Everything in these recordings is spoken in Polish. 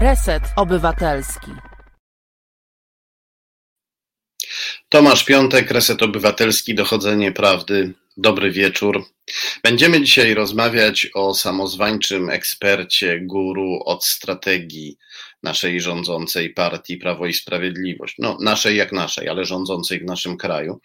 Reset Obywatelski. Tomasz Piątek, Reset Obywatelski, Dochodzenie Prawdy. Dobry wieczór. Będziemy dzisiaj rozmawiać o samozwańczym ekspercie, guru od strategii naszej rządzącej partii Prawo i Sprawiedliwość. No, naszej jak naszej, ale rządzącej w naszym kraju.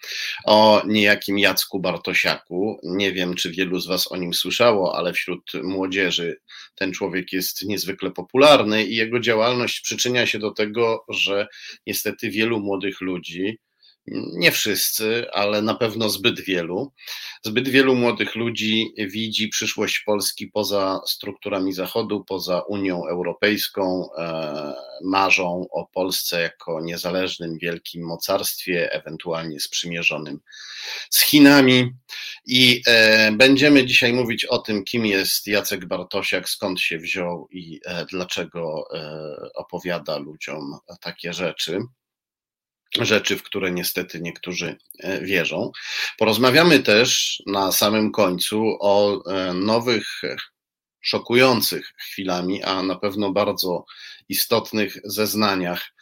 O niejakim Jacku Bartosiaku. Nie wiem, czy wielu z Was o nim słyszało, ale wśród młodzieży ten człowiek jest niezwykle popularny i jego działalność przyczynia się do tego, że niestety wielu młodych ludzi, nie wszyscy, ale na pewno zbyt wielu. Zbyt wielu młodych ludzi widzi przyszłość Polski poza strukturami Zachodu, poza Unią Europejską, e, marzą o Polsce jako niezależnym wielkim mocarstwie, ewentualnie sprzymierzonym z Chinami. I e, będziemy dzisiaj mówić o tym, kim jest Jacek Bartosiak, skąd się wziął i e, dlaczego opowiada ludziom takie rzeczy rzeczy, w które niestety niektórzy e, wierzą. Porozmawiamy też na samym końcu o e, nowych, szokujących chwilami, a na pewno bardzo istotnych zeznaniach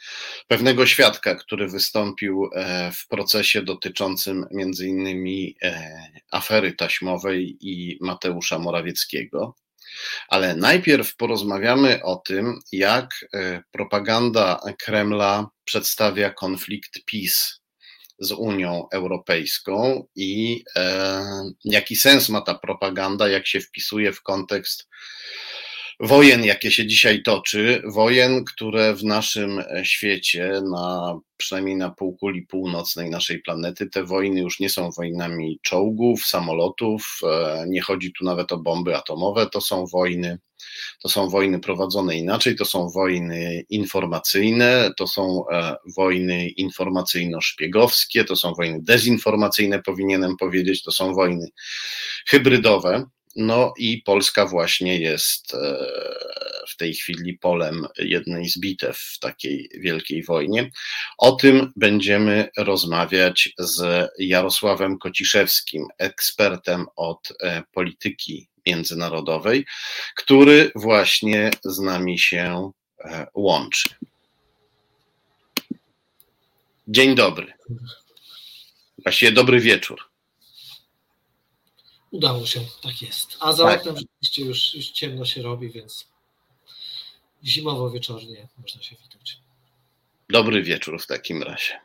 pewnego świadka, który wystąpił e, w procesie dotyczącym między innymi afery taśmowej i Mateusza Morawieckiego. Ale najpierw porozmawiamy o tym, jak e, propaganda Kremla przedstawia konflikt PiS z Unią Europejską i e, jaki sens ma ta propaganda, jak się wpisuje w kontekst wojen, jakie się dzisiaj toczy, wojen, które w naszym świecie, na, przynajmniej na półkuli północnej naszej planety, te wojny już nie są wojnami czołgów, samolotów, e, nie chodzi tu nawet o bomby atomowe, to są wojny. To są wojny prowadzone inaczej, to są wojny informacyjne, to są e, wojny informacyjno-szpiegowskie, to są wojny dezinformacyjne, powinienem powiedzieć, to są wojny hybrydowe. No i Polska właśnie jest e, w tej chwili polem jednej z bitew w takiej wielkiej wojnie. O tym będziemy rozmawiać z Jarosławem Kociszewskim, ekspertem od e, polityki międzynarodowej, który właśnie z nami się e, łączy. Dzień dobry. Właściwie dobry wieczór. Udało się, tak jest. A za tak. oknem rzeczywiście już, już ciemno się robi, więc zimowo-wieczornie można się witać. Dobry wieczór w takim razie.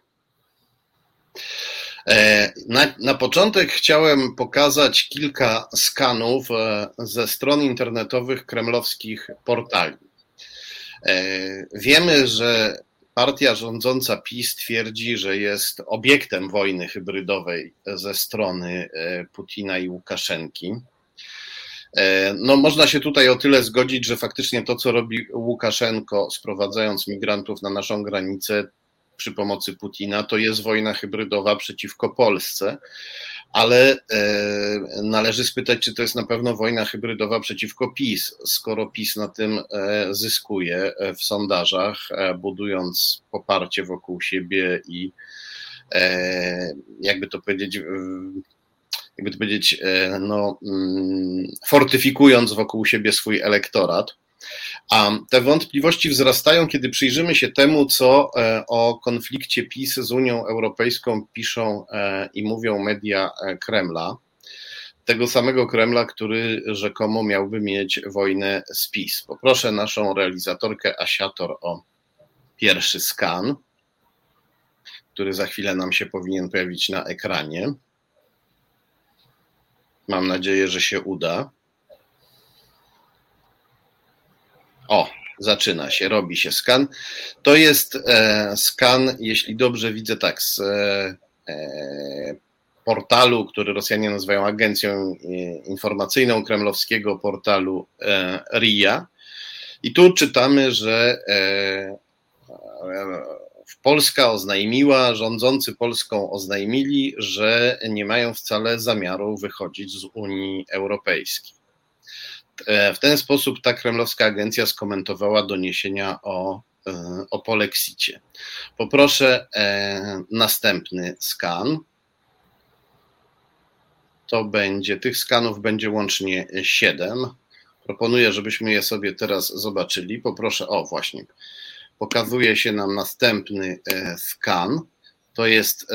E, na, na, początek chciałem pokazać kilka skanów e, ze stron internetowych kremlowskich portali. E, wiemy, że Partia rządząca PiS twierdzi, że jest obiektem wojny hybrydowej ze strony e, Putina i Łukaszenki. E, no, można się tutaj o tyle zgodzić, że faktycznie to, co robi Łukaszenko, sprowadzając migrantów na naszą granicę przy pomocy Putina, to jest wojna hybrydowa przeciwko Polsce ale e, należy spytać, czy to jest na pewno wojna hybrydowa przeciwko PiS, skoro PiS na tym e, zyskuje e, w sondażach, budując poparcie wokół siebie i jakby to powiedzieć, jakby to powiedzieć, no, mm, fortyfikując wokół siebie swój elektorat. A te wątpliwości wzrastają, kiedy przyjrzymy się temu, co e, o konflikcie PiS z Unią Europejską piszą e, i mówią media e, Kremla. Tego samego Kremla, który rzekomo miałby mieć wojnę z PiS. Poproszę naszą realizatorkę Asiator o pierwszy skan, który za chwilę nam się powinien pojawić na ekranie. Mam nadzieję, że się uda. O, zaczyna się, robi się skan. To jest e, skan, jeśli dobrze widzę, tak, z e, e portalu, który Rosjanie nazywają agencją e, informacyjną kremlowskiego portalu e, RIA. I tu czytamy, że e, Polska oznajmiła, rządzący Polską oznajmili, że nie mają wcale zamiaru wychodzić z Unii Europejskiej. E, w ten sposób ta kremlowska agencja skomentowała doniesienia o, e, o polexicie. Poproszę e, następny skan. To będzie, tych skanów będzie łącznie 7. Proponuję, żebyśmy je sobie teraz zobaczyli. Poproszę, o właśnie, pokazuje się nam następny skan. To jest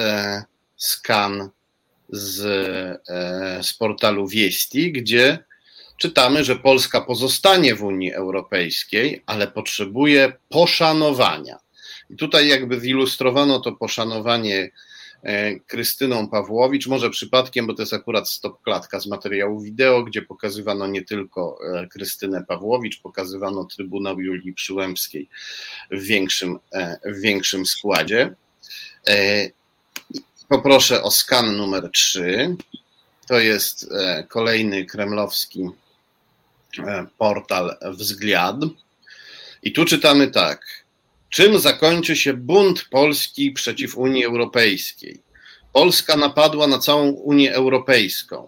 skan z, z portalu Wieści, gdzie czytamy, że Polska pozostanie w Unii Europejskiej, ale potrzebuje poszanowania. I tutaj jakby zilustrowano to poszanowanie E, Krystyną Pawłowicz, może przypadkiem, bo to jest akurat stop klatka z materiału wideo, gdzie pokazywano nie tylko e, Krystynę Pawłowicz, pokazywano Trybunał Julii Przyłębskiej w większym, e, w większym składzie. Poproszę o skan numer 3. To jest kolejny kremlowski portal Wzgliad. I tu czytamy tak. Czym zakończy się bunt Polski przeciw Unii Europejskiej? Polska napadła na całą Unię Europejską.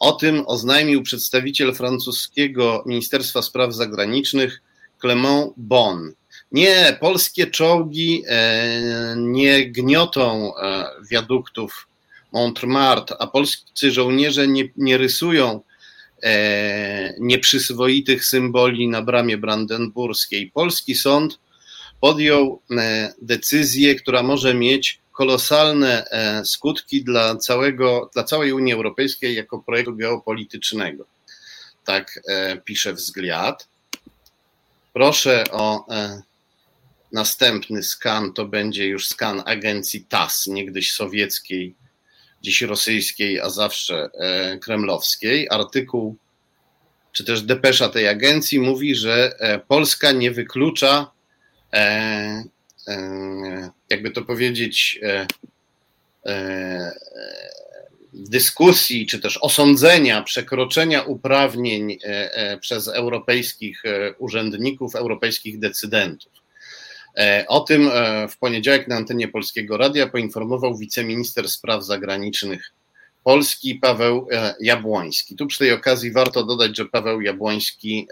O tym oznajmił przedstawiciel francuskiego Ministerstwa Spraw Zagranicznych Clement Bon. Nie, polskie czołgi e, nie gniotą e, wiaduktów Montmartre, a polscy żołnierze nie, nie rysują e, nieprzyzwoitych symboli na bramie brandenburskiej. Polski sąd podjął e, decyzję, która może mieć kolosalne e, skutki dla, całego, dla całej Unii Europejskiej jako projektu geopolitycznego. Tak e, pisze wzglad. Proszę o następny skan, to będzie już skan agencji TAS, niegdyś sowieckiej, dziś rosyjskiej, a zawsze kremlowskiej. Artykuł, czy też depesza tej agencji mówi, że Polska nie wyklucza e, e, jakby to powiedzieć, e, e, dyskusji, czy też osądzenia przekroczenia uprawnień e, e, przez europejskich urzędników, europejskich decydentów. O tym w poniedziałek na antenie Polskiego Radia poinformował wiceminister spraw zagranicznych Polski Paweł Jabłoński. Tu przy tej okazji warto dodać, że Paweł Jabłoński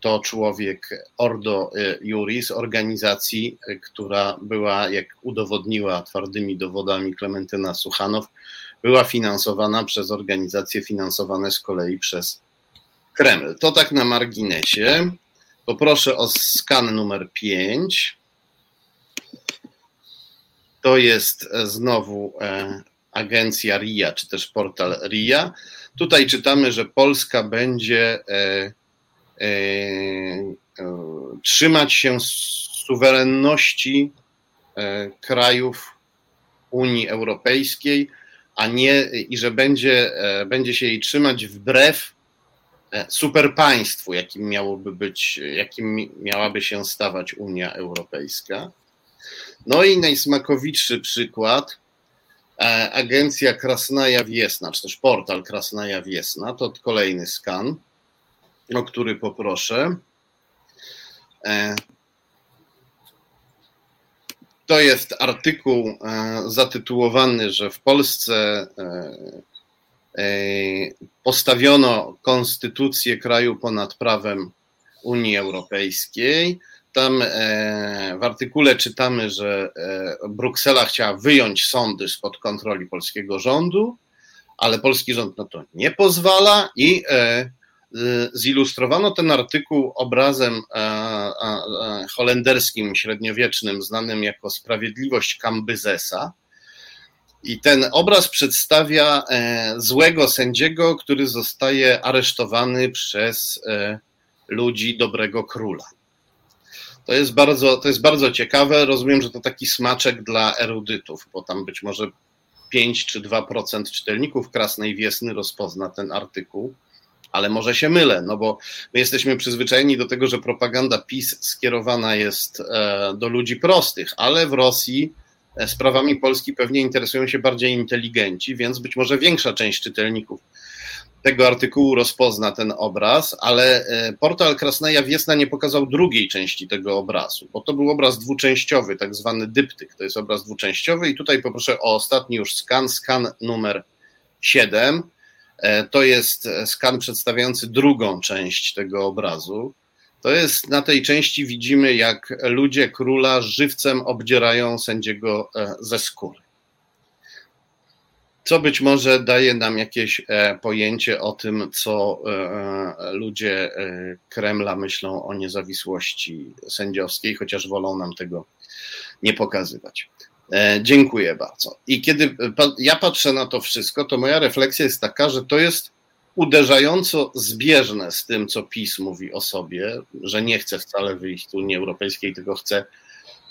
to człowiek Ordo Juris, organizacji, która była, jak udowodniła twardymi dowodami Klementyna Suchanow, była finansowana przez organizacje finansowane z kolei przez Kreml. To tak na marginesie. Poproszę o skan numer 5. To jest znowu e, agencja RIA, czy też portal RIA. Tutaj czytamy, że Polska będzie e, E, e, trzymać się suwerenności e, krajów Unii Europejskiej, a nie i że będzie, będzie się jej trzymać wbrew superpaństwu, jakim miałoby być, jakim miałaby się stawać Unia Europejska. No i najsmakowitszy przykład, agencja Krasnaja Wiesna, czy też portal Krasnaja Wiesna, to kolejny skan o który poproszę. E, to jest artykuł e, zatytułowany, że w Polsce e, postawiono konstytucję kraju ponad prawem Unii Europejskiej. Tam w artykule czytamy, że Bruksela chciała wyjąć sądy spod kontroli polskiego rządu, ale polski rząd na to nie pozwala i zilustrowano ten artykuł obrazem e, e, holenderskim średniowiecznym, znanym jako Sprawiedliwość Kambyzesa. I ten obraz przedstawia e, złego sędziego, który zostaje aresztowany przez ludzi dobrego króla. To jest bardzo, to jest bardzo ciekawe. Rozumiem, że to taki smaczek dla erudytów, bo tam być może 5 czy 2% czytelników Krasnej Wiesny rozpozna ten artykuł ale może się mylę, no bo my jesteśmy przyzwyczajeni do tego, że propaganda PiS skierowana jest e, do ludzi prostych, ale w Rosji e, sprawami Polski pewnie interesują się bardziej inteligenci, więc być może większa część czytelników tego artykułu rozpozna ten obraz, ale e, portal Krasnaja Wiesna nie pokazał drugiej części tego obrazu, bo to był obraz dwuczęściowy, tak zwany dyptyk, to jest obraz dwuczęściowy i tutaj poproszę o ostatni już skan, skan numer 7. E, to jest skan przedstawiający drugą część tego obrazu. To jest na tej części widzimy, jak ludzie króla żywcem obdzierają sędziego e, ze skóry. co być może daje nam jakieś e, pojęcie o tym, co ludzie Kremla myślą o niezawisłości sędziowskiej, chociaż wolą nam tego nie pokazywać. Dziękuję bardzo. I kiedy ja patrzę na to wszystko, to moja refleksja jest taka, że to jest uderzająco zbieżne z tym, co PiS mówi o sobie, że nie chce wcale wyjść z Unii Europejskiej, tylko chce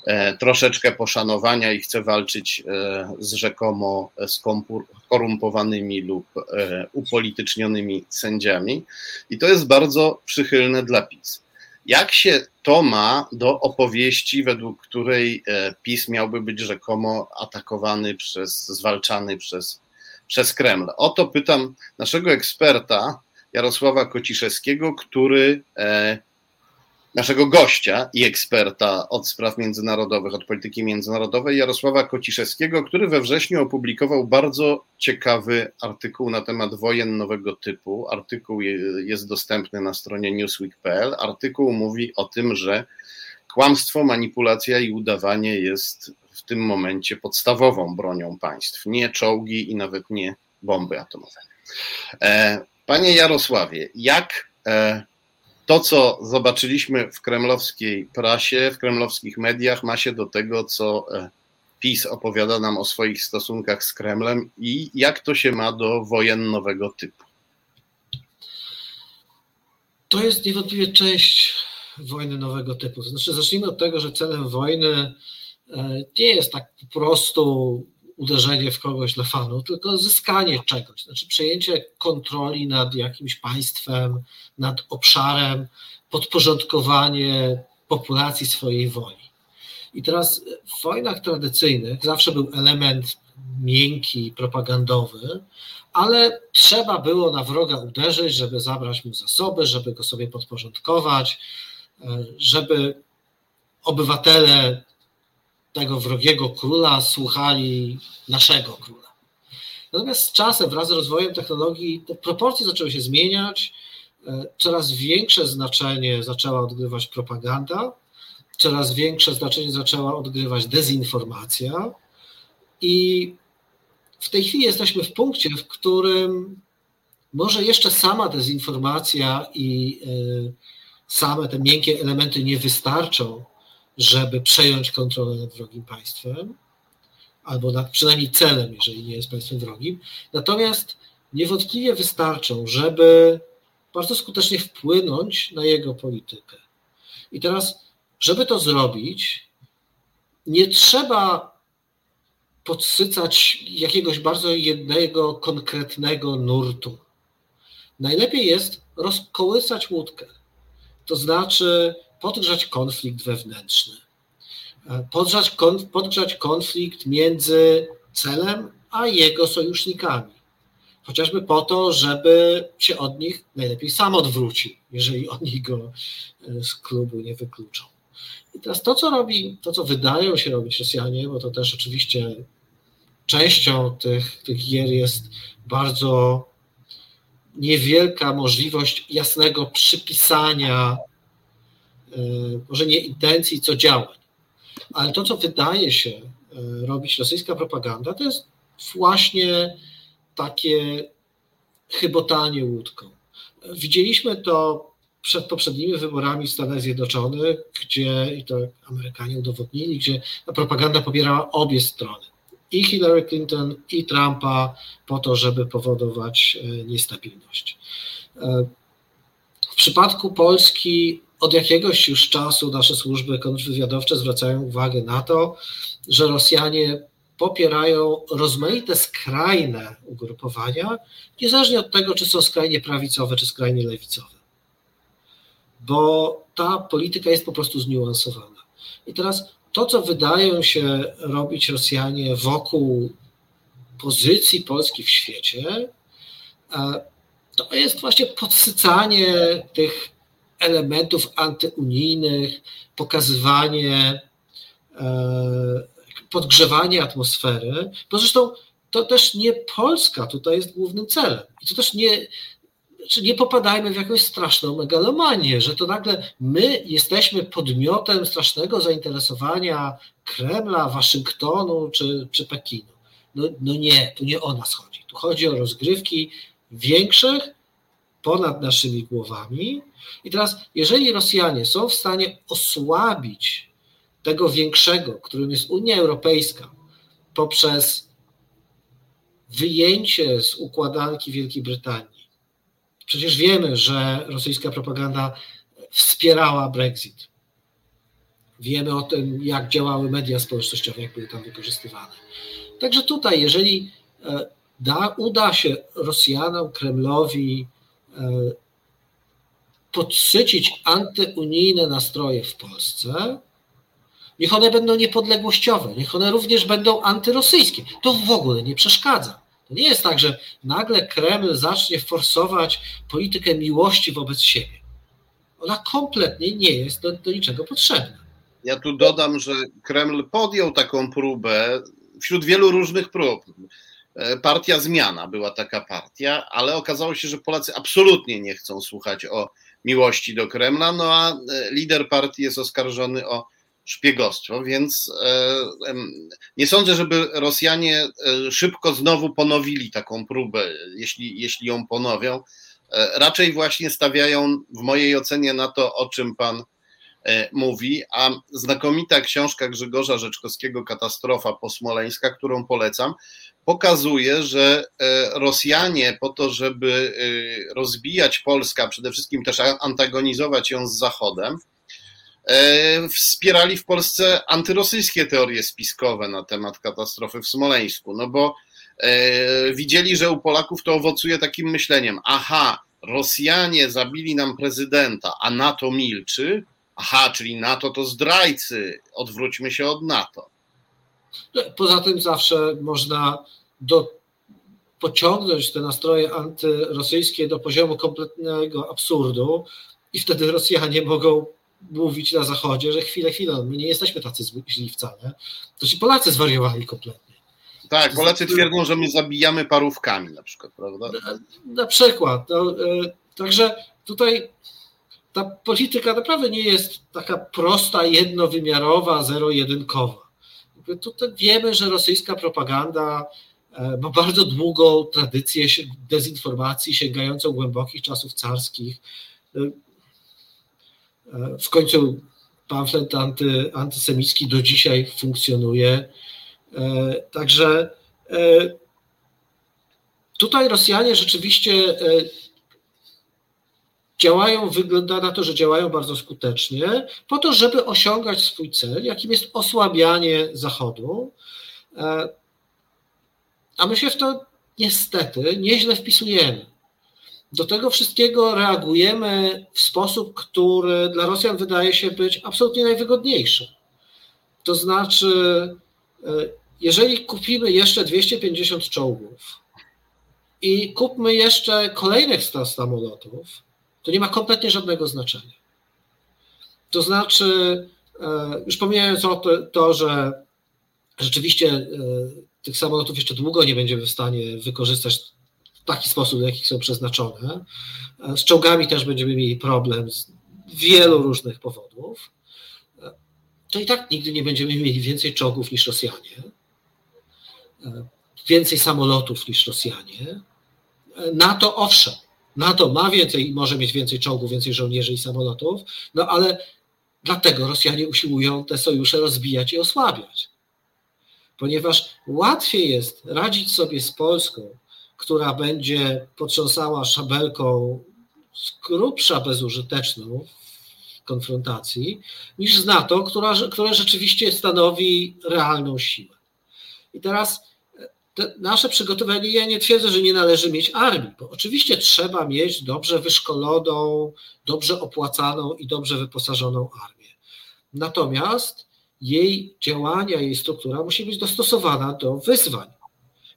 e, troszeczkę poszanowania i chce walczyć e, z rzekomo skorumpowanymi lub e, upolitycznionymi sędziami. I to jest bardzo przychylne dla PiS. Jak się to ma do opowieści, według której PiS miałby być rzekomo atakowany przez, zwalczany przez przez Kreml. O to pytam naszego eksperta Jarosława Kociszewskiego, który e, naszego gościa i eksperta od spraw międzynarodowych, od polityki międzynarodowej, Jarosława Kociszewskiego, który we wrześniu opublikował bardzo ciekawy artykuł na temat wojen nowego typu. Artykuł jest dostępny na stronie newsweek.pl. Artykuł mówi o tym, że kłamstwo, manipulacja i udawanie jest tym momencie podstawową bronią państw, nie czołgi i nawet nie bomby atomowe. E, panie Jarosławie, jak e, to, co zobaczyliśmy w kremlowskiej prasie, w kremlowskich mediach, ma się do tego, co e, PiS opowiada nam o swoich stosunkach z Kremlem i jak to się ma do wojen nowego typu? To jest niewątpliwie część wojny nowego typu. Znaczy, zacznijmy od tego, że celem wojny nie jest tak po prostu uderzenie w kogoś dla fanu, tylko zyskanie czegoś, znaczy przejęcie kontroli nad jakimś państwem, nad obszarem, podporządkowanie populacji swojej woli. I teraz w wojnach tradycyjnych zawsze był element miękki, propagandowy, ale trzeba było na wroga uderzyć, żeby zabrać mu zasoby, żeby go sobie podporządkować, e, żeby obywatele tego wrogiego króla słuchali naszego króla. Natomiast z czasem, wraz z rozwojem technologii, te proporcje zaczęły się zmieniać. E, coraz większe znaczenie zaczęła odgrywać propaganda, coraz większe znaczenie zaczęła odgrywać dezinformacja. I w tej chwili jesteśmy w punkcie, w którym może jeszcze sama dezinformacja i e, same te miękkie elementy nie wystarczą, żeby przejąć kontrolę nad wrogim państwem, albo nad przynajmniej celem, jeżeli nie jest państwem wrogim. Natomiast niewątpliwie wystarczą, żeby bardzo skutecznie wpłynąć na jego politykę. I teraz, żeby to zrobić, nie trzeba podsycać jakiegoś bardzo jednego konkretnego nurtu. Najlepiej jest rozkołysać łódkę. To znaczy podgrzać konflikt wewnętrzny, e, podgrzać, podgrzać konflikt między celem a jego sojusznikami. Chociażby po to, żeby się od nich najlepiej sam odwrócił, jeżeli oni go e, z klubu nie wykluczą. I teraz to, co robi, to, co wydają się robić Rosjanie, bo to też oczywiście częścią tych, tych gier jest bardzo niewielka możliwość jasnego przypisania może nie intencji, co działań. Ale to, co wydaje się e, robić rosyjska propaganda, to jest właśnie takie chybotanie łódką. Widzieliśmy to przed poprzednimi wyborami w Stanach Zjednoczonych, gdzie, i to Amerykanie udowodnili, gdzie propaganda popierała obie strony. I Hillary Clinton, i Trumpa, po to, żeby powodować e, niestabilność. W przypadku Polski od jakiegoś już czasu nasze służby kontrwywiadowcze zwracają uwagę na to, że Rosjanie popierają rozmaite skrajne ugrupowania, niezależnie od tego, czy są skrajnie prawicowe, czy skrajnie lewicowe. Bo ta polityka jest po prostu zniuansowana. I teraz to, co wydają się robić Rosjanie wokół pozycji Polski w świecie, e, to jest właśnie podsycanie tych elementów antyunijnych, pokazywanie, e, podgrzewanie atmosfery, bo zresztą to też nie Polska tutaj jest głównym celem. I to też nie, czy nie popadajmy w jakąś straszną megalomanię, że to nagle my jesteśmy podmiotem strasznego zainteresowania Kremla, Waszyngtonu czy, czy Pekinu. No, no nie, tu nie o nas chodzi. Tu chodzi o rozgrywki większych ponad naszymi głowami. I teraz, jeżeli Rosjanie są w stanie osłabić tego większego, którym jest Unia Europejska, poprzez wyjęcie z układanki Wielkiej Brytanii. Przecież wiemy, że rosyjska propaganda wspierała Brexit. Wiemy o tym, jak działały media społecznościowe, jak były tam wykorzystywane. Także tutaj, jeżeli e, da, uda się Rosjanom, Kremlowi podsycić antyunijne nastroje w Polsce, niech one będą niepodległościowe, niech one również będą antyrosyjskie. To w ogóle nie przeszkadza. To nie jest tak, że nagle Kreml zacznie forsować politykę miłości wobec siebie. Ona kompletnie nie jest do, do niczego potrzebna. Ja tu dodam, że Kreml podjął taką próbę wśród wielu różnych prób. E, partia Zmiana była taka partia, ale okazało się, że Polacy absolutnie nie chcą słuchać o miłości do Kremla, no a e, lider partii jest oskarżony o szpiegostwo, więc e, nie sądzę, żeby Rosjanie szybko znowu ponowili taką próbę, jeśli, jeśli ją ponowią. Raczej właśnie stawiają w mojej ocenie na to, o czym pan mówi, a znakomita książka Grzegorza Rzeczkowskiego Katastrofa posmoleńska, którą polecam, pokazuje, że e, Rosjanie po to, żeby e, rozbijać Polskę, a przede wszystkim też antagonizować ją z Zachodem, e, wspierali w Polsce antyrosyjskie teorie spiskowe na temat katastrofy w Smoleńsku, no bo widzieli, że u Polaków to owocuje takim myśleniem, aha, Rosjanie zabili nam prezydenta, a NATO milczy, aha, czyli NATO to zdrajcy, odwróćmy się od NATO. Poza tym zawsze można do, pociągnąć te nastroje antyrosyjskie do poziomu kompletnego absurdu i wtedy Rosjanie mogą mówić na Zachodzie, że chwilę, chwilę, my nie jesteśmy tacy źli wcale. To ci Polacy zwariowali kompletnie. Tak, Polacy twierdzą, że my zabijamy parówkami na przykład, prawda? Na, na przykład. No, e, także tutaj ta polityka naprawdę nie jest taka prosta, jednowymiarowa, zero-jedynkowa. Tutaj wiemy, że rosyjska propaganda e, ma bardzo długą tradycję dezinformacji sięgającą głębokich czasów carskich. E, e, w końcu pamflet anty, antysemicki do dzisiaj funkcjonuje. Także tutaj Rosjanie rzeczywiście działają, wygląda na to, że działają bardzo skutecznie, po to, żeby osiągać swój cel, jakim jest osłabianie Zachodu. E, a my się w to niestety nieźle wpisujemy. Do tego wszystkiego reagujemy w sposób, który dla Rosjan wydaje się być absolutnie najwygodniejszy. To znaczy, e, jeżeli kupimy jeszcze 250 czołgów i kupmy jeszcze kolejnych 100 samolotów, to nie ma kompletnie żadnego znaczenia. To znaczy, e, już pomijając o to, to że rzeczywiście e, tych samolotów jeszcze długo nie będziemy w stanie wykorzystać w taki sposób, w jaki są przeznaczone. E, z czołgami też będziemy mieli problem z wielu różnych powodów. To i tak nigdy nie będziemy mieli więcej czołgów niż Rosjanie, więcej samolotów niż Rosjanie. NATO owszem, NATO ma więcej, może mieć więcej czołgów, więcej żołnierzy i samolotów, no ale dlatego Rosjanie usiłują te sojusze rozbijać i osłabiać. Ponieważ łatwiej jest radzić sobie z Polską, która będzie potrząsała szabelką z grubsza bezużyteczną w konfrontacji, niż z NATO, która, które rzeczywiście stanowi realną siłę. I teraz nasze przygotowanie, ja nie twierdzę, że nie należy mieć armii, bo oczywiście trzeba mieć dobrze wyszkoloną, dobrze opłacaną i dobrze wyposażoną armię. Natomiast jej działania, jej struktura musi być dostosowana do wyzwań.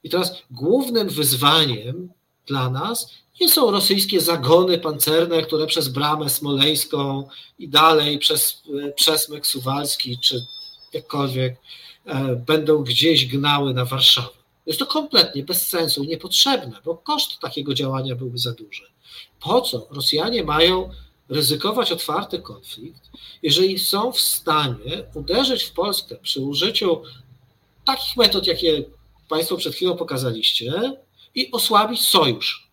I teraz głównym wyzwaniem dla nas nie są rosyjskie zagony pancerne, które przez bramę smoleńską i dalej przez przesmyk suwalski czy jakkolwiek e, będą gdzieś gnały na Warszawę. Jest to kompletnie bez sensu i niepotrzebne, bo koszt takiego działania byłby za duży. Po co Rosjanie mają ryzykować otwarty konflikt, jeżeli są w stanie uderzyć w Polskę przy użyciu takich metod, jakie Państwo przed chwilą pokazaliście, i osłabić sojusz.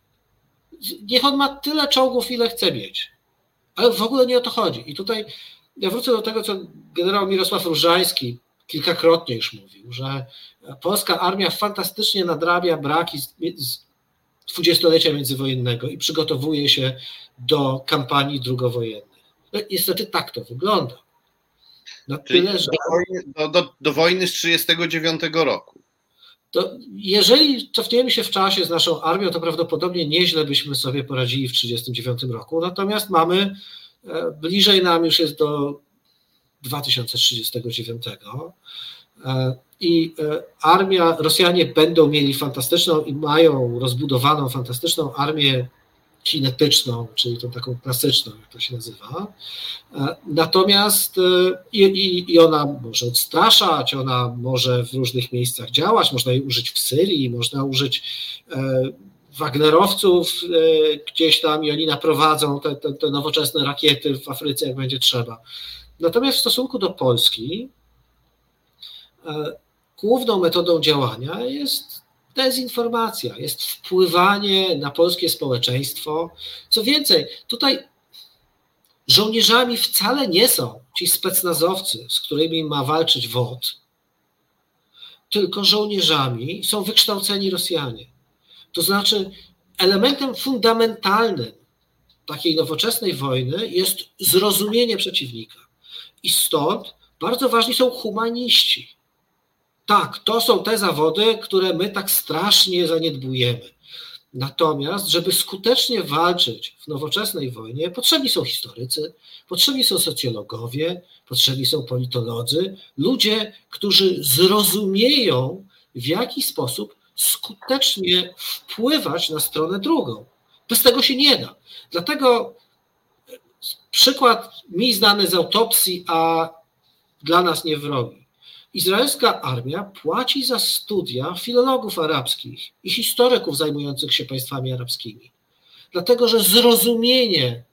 Niech on ma tyle czołgów, ile chce mieć. Ale w ogóle nie o to chodzi. I tutaj ja wrócę do tego, co generał Mirosław Różański kilkakrotnie już mówił, że polska armia fantastycznie nadrabia braki dwudziestolecia międzywojennego i przygotowuje się do kampanii drugowojennych. No, niestety tak to wygląda. Na tyle, że... do, wojny, do, do, do wojny z 1939 roku. To jeżeli cofniemy się w czasie z naszą armią, to prawdopodobnie nieźle byśmy sobie poradzili w 1939 roku. Natomiast mamy e, bliżej nam już jest do 2039 e, i e, armia, Rosjanie będą mieli fantastyczną i mają rozbudowaną fantastyczną armię kinetyczną, czyli tą taką klasyczną, jak to się nazywa. E, natomiast i, i, i ona może odstraszać, ona może w różnych miejscach działać, można jej użyć w Syrii, można użyć Wagnerowców gdzieś tam i oni naprowadzą te, te, te nowoczesne rakiety w Afryce, jak będzie trzeba. Natomiast w stosunku do Polski e, główną metodą działania jest dezinformacja, jest wpływanie na polskie społeczeństwo. Co więcej, tutaj żołnierzami wcale nie są ci specnazowcy, z którymi ma walczyć WOD, tylko żołnierzami są wykształceni Rosjanie. To znaczy, elementem fundamentalnym takiej nowoczesnej wojny jest zrozumienie przeciwnika. I stąd bardzo ważni są humaniści. Tak, to są te zawody, które my tak strasznie zaniedbujemy. Natomiast, żeby skutecznie walczyć w nowoczesnej wojnie, potrzebni są historycy, potrzebni są socjologowie, potrzebni są politolodzy, ludzie, którzy zrozumieją, w jaki sposób skutecznie wpływać na stronę drugą. Bez tego się nie da. Dlatego Przykład mi znany z autopsji, a dla nas nie wrogi. Izraelska armia płaci za studia filologów arabskich i historyków zajmujących się państwami arabskimi. Dlatego, że zrozumienie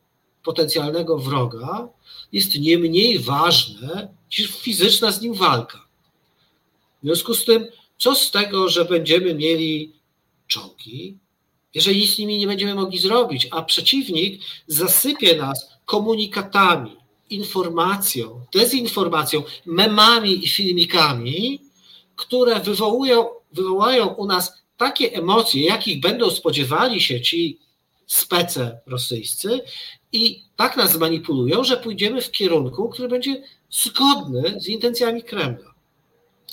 potencjalnego wroga jest nie mniej ważne niż fizyczna z nim walka. W związku z tym, co z tego, że będziemy mieli czołgi, jeżeli nic z nimi nie będziemy mogli zrobić, a przeciwnik zasypie nas komunikatami, informacją, dezinformacją, memami i filmikami, które wywołują, wywołają u nas takie emocje, jakich będą spodziewali się ci spece rosyjscy i tak nas zmanipulują, że pójdziemy w kierunku, który będzie zgodny z intencjami Kremla.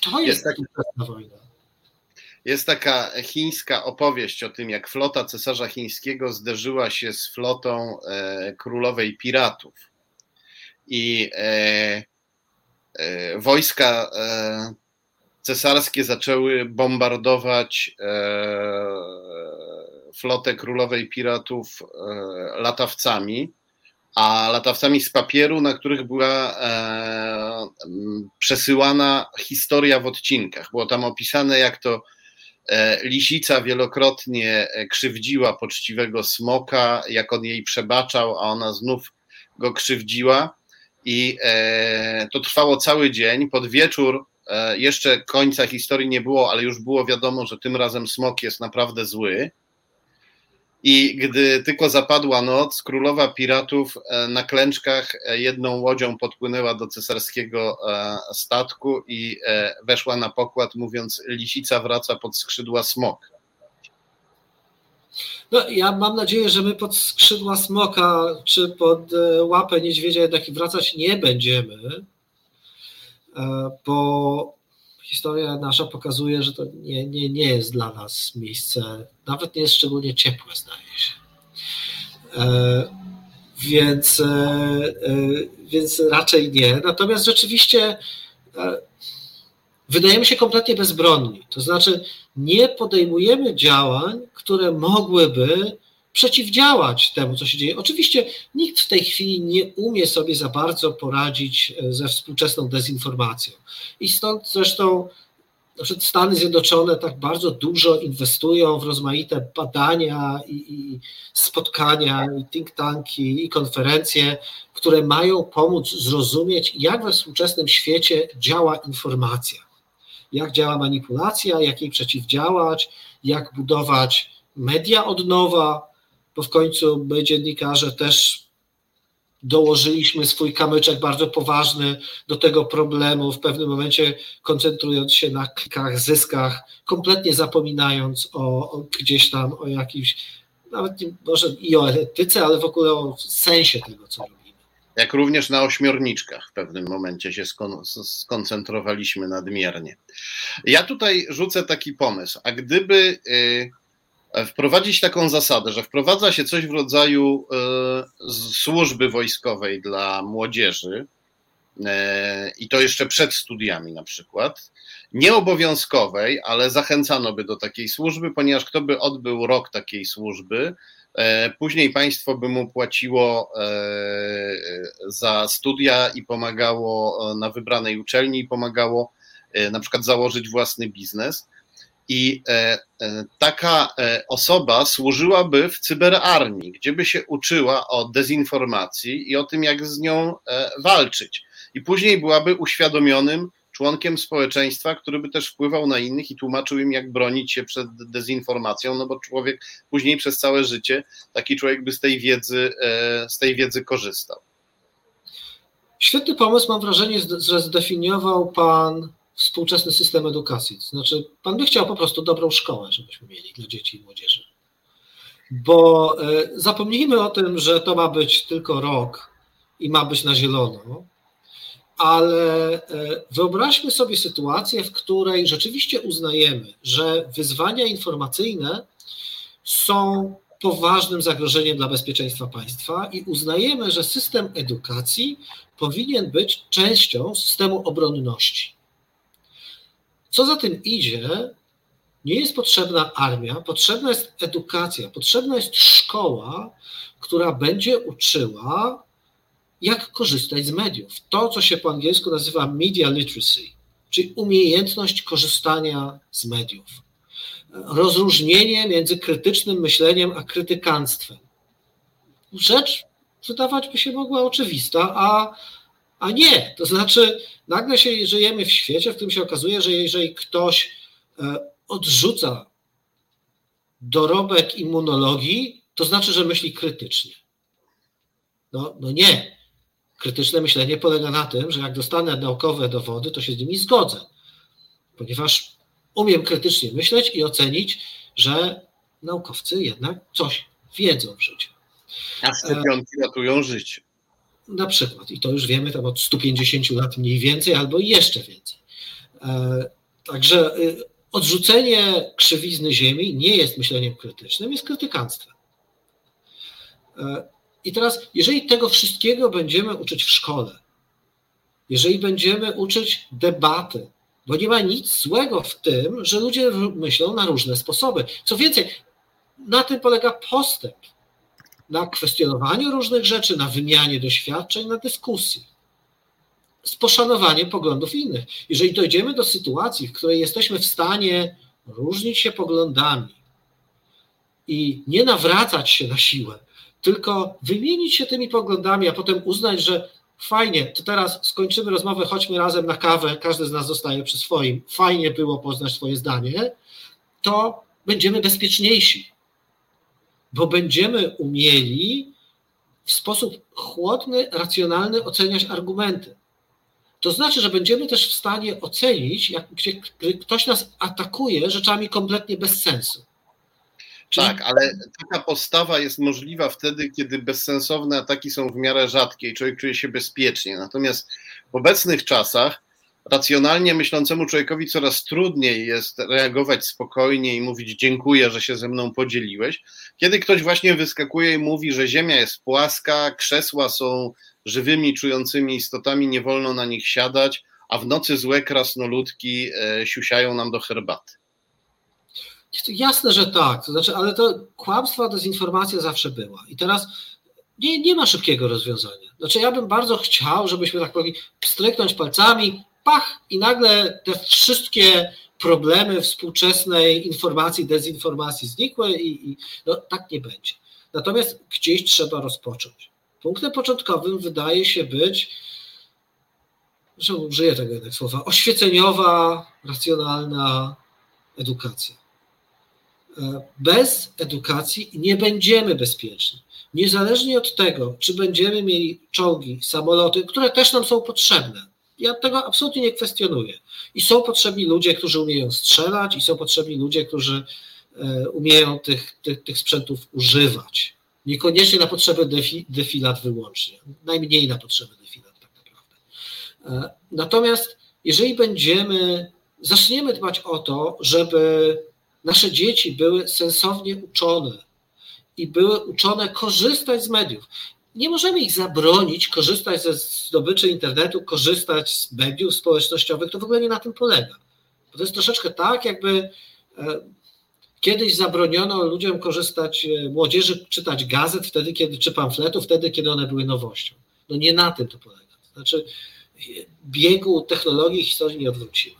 To jest, jest taka wojna. Jest taka chińska opowieść o tym, jak flota cesarza chińskiego zderzyła się z flotą e, królowej piratów. I e, e, wojska e, cesarskie zaczęły bombardować e, flotę królowej piratów e, latawcami, a latawcami z papieru, na których była przesyłana historia w odcinkach. Było tam opisane, jak to lisica wielokrotnie e, krzywdziła poczciwego smoka, jak on jej przebaczał, a ona znów go krzywdziła. I e, to trwało cały dzień. Pod wieczór jeszcze końca historii nie było, ale już było wiadomo, że tym razem smok jest naprawdę zły. I gdy tylko zapadła noc, królowa piratów e, na klęczkach e, jedną łodzią podpłynęła do cesarskiego e, statku i weszła na pokład, mówiąc: Lisica wraca pod skrzydła smok. No, ja mam nadzieję, że my pod skrzydła smoka czy pod łapę niedźwiedzia jednak wracać nie będziemy, bo historia nasza pokazuje, że to nie, nie, nie jest dla nas miejsce, nawet nie jest szczególnie ciepłe, zdaje się. E, więc, e, e, więc raczej nie. Natomiast rzeczywiście wydajemy się kompletnie bezbronni. To znaczy, nie podejmujemy działań, które mogłyby przeciwdziałać temu, co się dzieje. Oczywiście nikt w tej chwili nie umie sobie za bardzo poradzić e, ze współczesną dezinformacją. I stąd zresztą Stany Zjednoczone tak bardzo dużo inwestują w rozmaite badania i, i spotkania, i think tanki, i konferencje, które mają pomóc zrozumieć, jak we współczesnym świecie działa informacja. jak działa manipulacja, jak jej przeciwdziałać, jak budować media od nowa, bo w końcu my dziennikarze też dołożyliśmy swój kamyczek bardzo poważny do tego problemu, w pewnym momencie koncentrując się na klikach, zyskach, kompletnie zapominając o, o gdzieś tam o jakimś, nawet nie, może i o etyce, ale w ogóle o sensie tego, co robimy. Jak również na ośmiorniczkach w pewnym momencie się skon skoncentrowaliśmy nadmiernie. Ja tutaj rzucę taki pomysł, a gdyby. Yy wprowadzić taką zasadę, że wprowadza się coś w rodzaju e, służby wojskowej dla młodzieży, e, i to jeszcze przed studiami na przykład, nieobowiązkowej, ale zachęcano by do takiej służby, ponieważ kto by odbył rok takiej służby, e, później państwo by mu płaciło za studia i pomagało na wybranej uczelni i pomagało na przykład założyć własny biznes. I e, e, taka e, osoba służyłaby w cyberarmii, gdzie by się uczyła o dezinformacji i o tym, jak z nią walczyć. I później byłaby uświadomionym członkiem społeczeństwa, który by też wpływał na innych i tłumaczył im, jak bronić się przed dezinformacją, no bo człowiek później przez całe życie, taki człowiek by z tej wiedzy, z tej wiedzy korzystał. Świetny pomysł, mam wrażenie, że zdefiniował Pan współczesny system edukacji. Znaczy, pan by chciał po prostu dobrą szkołę, żebyśmy mieli dla dzieci i młodzieży. Bo e, zapomnijmy o tym, że to ma być tylko rok i ma być na zielono, ale e, wyobraźmy sobie sytuację, w której rzeczywiście uznajemy, że wyzwania informacyjne są poważnym zagrożeniem dla bezpieczeństwa państwa i uznajemy, że system edukacji powinien być częścią systemu obronności. Co za tym idzie, nie jest potrzebna armia, potrzebna jest edukacja, potrzebna jest szkoła, która będzie uczyła, jak korzystać z mediów. To, co się po angielsku nazywa media literacy, czyli umiejętność korzystania z mediów. Rozróżnienie między krytycznym myśleniem a krytykanstwem. Rzecz wydawać by się mogła oczywista, a a nie. To znaczy, nagle się żyjemy w świecie, w którym się okazuje, że jeżeli ktoś e, odrzuca dorobek immunologii, to znaczy, że myśli krytycznie. No, no nie. Krytyczne myślenie polega na tym, że jak dostanę naukowe dowody, to się z nimi zgodzę, ponieważ umiem krytycznie myśleć i ocenić, że naukowcy jednak coś wiedzą w życiu. A szczepionki ratują życie. Na przykład, i to już wiemy tam od 150 lat mniej więcej, albo jeszcze więcej. E, także y, odrzucenie krzywizny Ziemi nie jest myśleniem krytycznym, jest krytykanstwem. E, I teraz, jeżeli tego wszystkiego będziemy uczyć w szkole, jeżeli będziemy uczyć debaty, bo nie ma nic złego w tym, że ludzie myślą na różne sposoby. Co więcej, na tym polega postęp na kwestionowaniu różnych rzeczy, na wymianie doświadczeń, na dyskusji. Z poszanowaniem poglądów innych. Jeżeli dojdziemy do sytuacji, w której jesteśmy w stanie różnić się poglądami i nie nawracać się na siłę, tylko wymienić się tymi poglądami, a potem uznać, że fajnie, to teraz skończymy rozmowę, chodźmy razem na kawę, każdy z nas zostaje przy swoim, fajnie było poznać swoje zdanie, to będziemy bezpieczniejsi bo będziemy umieli w sposób chłodny, racjonalny oceniać argumenty. To znaczy, że będziemy też w stanie ocenić, jak ktoś nas atakuje rzeczami kompletnie bez sensu. Tak, ale taka postawa jest możliwa wtedy, kiedy bezsensowne ataki są w miarę rzadkie i człowiek czuje się bezpiecznie. Natomiast w obecnych czasach racjonalnie myślącemu człowiekowi coraz trudniej jest reagować spokojnie i mówić dziękuję, że się ze mną podzieliłeś. Kiedy ktoś właśnie wyskakuje i mówi, że ziemia jest płaska, krzesła są żywymi, czującymi istotami, nie wolno na nich siadać, a w nocy złe krasnoludki e, siusiają nam do herbaty. Jasne, że tak. To znaczy, ale to kłamstwo, dezinformacja zawsze była. I teraz nie, nie ma szybkiego rozwiązania. Znaczy, ja bym bardzo chciał, żebyśmy tak powiem, stryknąć palcami, pach i nagle te wszystkie problemy współczesnej informacji, dezinformacji znikły i, i no, tak nie będzie. Natomiast gdzieś trzeba rozpocząć. Punktem początkowym wydaje się być że użyję tego jednak słowa, oświeceniowa, racjonalna edukacja. Bez edukacji nie będziemy bezpieczni. Niezależnie od tego, czy będziemy mieli czołgi, samoloty, które też nam są potrzebne. Ja tego absolutnie nie kwestionuję. I są potrzebni ludzie, którzy umieją strzelać, i są potrzebni ludzie, którzy e, umieją tych, tych, tych sprzętów używać. Niekoniecznie na potrzeby defi, defilat wyłącznie, najmniej na potrzeby defilat tak naprawdę. E, natomiast jeżeli będziemy, zaczniemy dbać o to, żeby nasze dzieci były sensownie uczone i były uczone korzystać z mediów. Nie możemy ich zabronić korzystać ze zdobyczy internetu, korzystać z mediów społecznościowych, to w ogóle nie na tym polega. Bo to jest troszeczkę tak, jakby e, kiedyś zabroniono ludziom korzystać, e, młodzieży czytać gazet wtedy, kiedy, czy pamfletów, wtedy, kiedy one były nowością. No nie na tym to polega. Znaczy, biegu technologii historii nie odwróciły.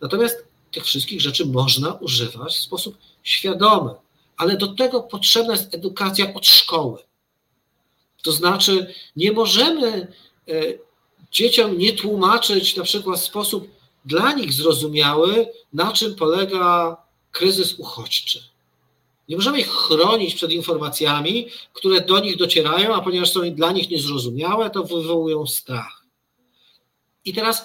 Natomiast tych wszystkich rzeczy można używać w sposób świadomy, ale do tego potrzebna jest edukacja od szkoły. To znaczy, nie możemy e, dzieciom nie tłumaczyć na przykład w sposób dla nich zrozumiały, na czym polega kryzys uchodźczy. Nie możemy ich chronić przed informacjami, które do nich docierają, a ponieważ są dla nich niezrozumiałe, to wywołują strach. I teraz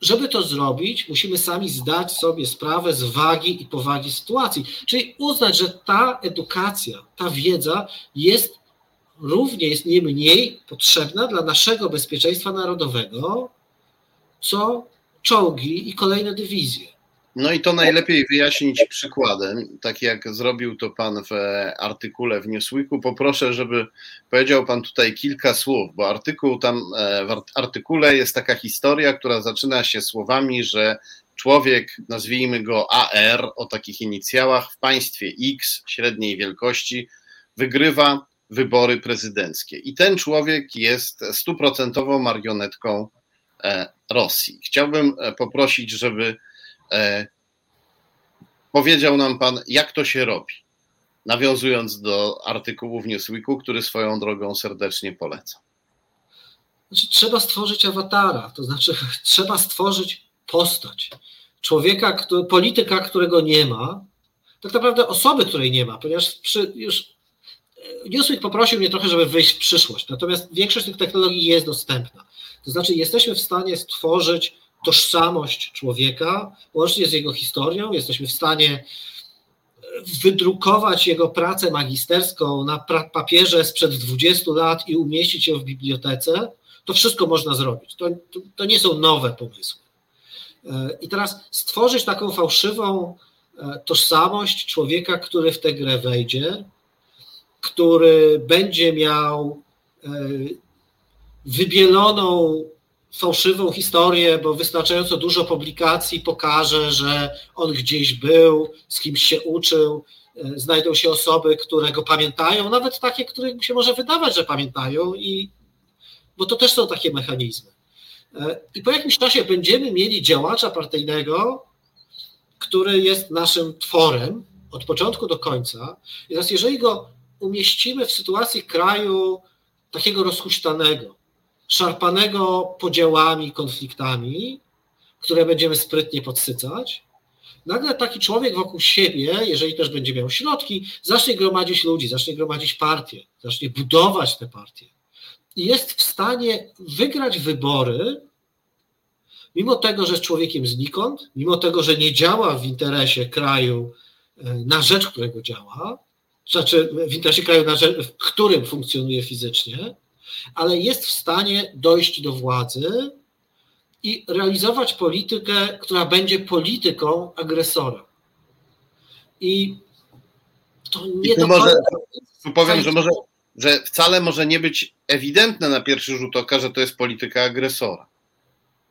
żeby to zrobić, musimy sami zdać sobie sprawę z wagi i powagi sytuacji. Czyli uznać, że ta edukacja, ta wiedza jest równie, jest nie mniej potrzebna dla naszego bezpieczeństwa narodowego, co czołgi i kolejne dywizje. No i to najlepiej wyjaśnić przykładem, tak jak zrobił to pan w artykule w Newsweeku. Poproszę, żeby powiedział pan tutaj kilka słów, bo artykuł tam, e, w artykule jest taka historia, która zaczyna się słowami, że człowiek, nazwijmy go AR, o takich inicjałach, w państwie X średniej wielkości, wygrywa wybory prezydenckie. I ten człowiek jest stuprocentową marionetką e, Rosji. Chciałbym e, poprosić, żeby E, powiedział nam Pan, jak to się robi, nawiązując do artykułu w Newsweeku, który swoją drogą serdecznie polecam. Znaczy, trzeba stworzyć awatara, to znaczy trzeba stworzyć postać. Człowieka, który, polityka, którego nie ma, tak naprawdę osoby, której nie ma, ponieważ przy, już Newsweek poprosił mnie trochę, żeby wyjść w przyszłość, natomiast większość tych technologii jest dostępna. To znaczy jesteśmy w stanie stworzyć tożsamość człowieka, łącznie z jego historią. Jesteśmy w stanie wydrukować jego pracę magisterską na papierze sprzed 20 lat i umieścić ją w bibliotece. To wszystko można zrobić. To, to, to nie są nowe pomysły. E, I teraz stworzyć taką fałszywą e, tożsamość człowieka, który w tę grę wejdzie, który będzie miał e, wybieloną fałszywą historię, bo wystarczająco dużo publikacji pokaże, że on gdzieś był, z kimś się uczył, e, znajdą się osoby, które go pamiętają, nawet takie, których się może wydawać, że pamiętają, i, bo to też są takie mechanizmy. E, I po jakimś czasie będziemy mieli działacza partyjnego, który jest naszym tworem od początku do końca. I teraz, jeżeli go umieścimy w sytuacji kraju takiego rozhuśtanego, szarpanego podziałami, konfliktami, które będziemy sprytnie podsycać, nagle taki człowiek wokół siebie, jeżeli też będzie miał środki, zacznie gromadzić ludzi, zacznie gromadzić partie, zacznie budować te partie. I jest w stanie wygrać wybory, mimo tego, że jest człowiekiem znikąd, mimo tego, że nie działa w interesie kraju, e, na rzecz którego działa, znaczy w interesie kraju, w którym funkcjonuje fizycznie, ale jest w stanie dojść do władzy i realizować politykę, która będzie polityką agresora. I to nie do może, Tu powiem, że może, że wcale może nie być ewidentne na pierwszy rzut oka, że to jest polityka agresora.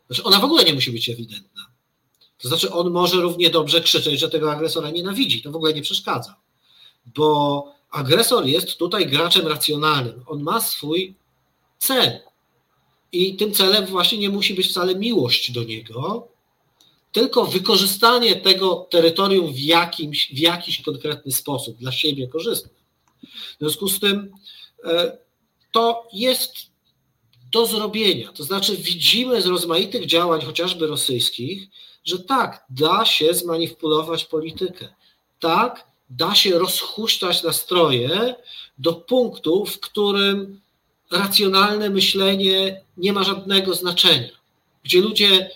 Znaczy ona w ogóle nie musi być ewidentna. To znaczy on może równie dobrze krzyczeć, że tego agresora nienawidzi. To w ogóle nie przeszkadza. Bo agresor jest tutaj graczem racjonalnym. On ma swój cel. I tym celem właśnie nie musi być wcale miłość do niego, tylko wykorzystanie tego terytorium w, jakimś, w jakiś konkretny sposób, dla siebie korzystny. W związku z tym e, to jest do zrobienia. To znaczy, widzimy z rozmaitych działań, chociażby rosyjskich, że tak, da się zmanipulować politykę. Tak, da się rozhuśtać nastroje do punktu, w którym racjonalne myślenie nie ma żadnego znaczenia, gdzie ludzie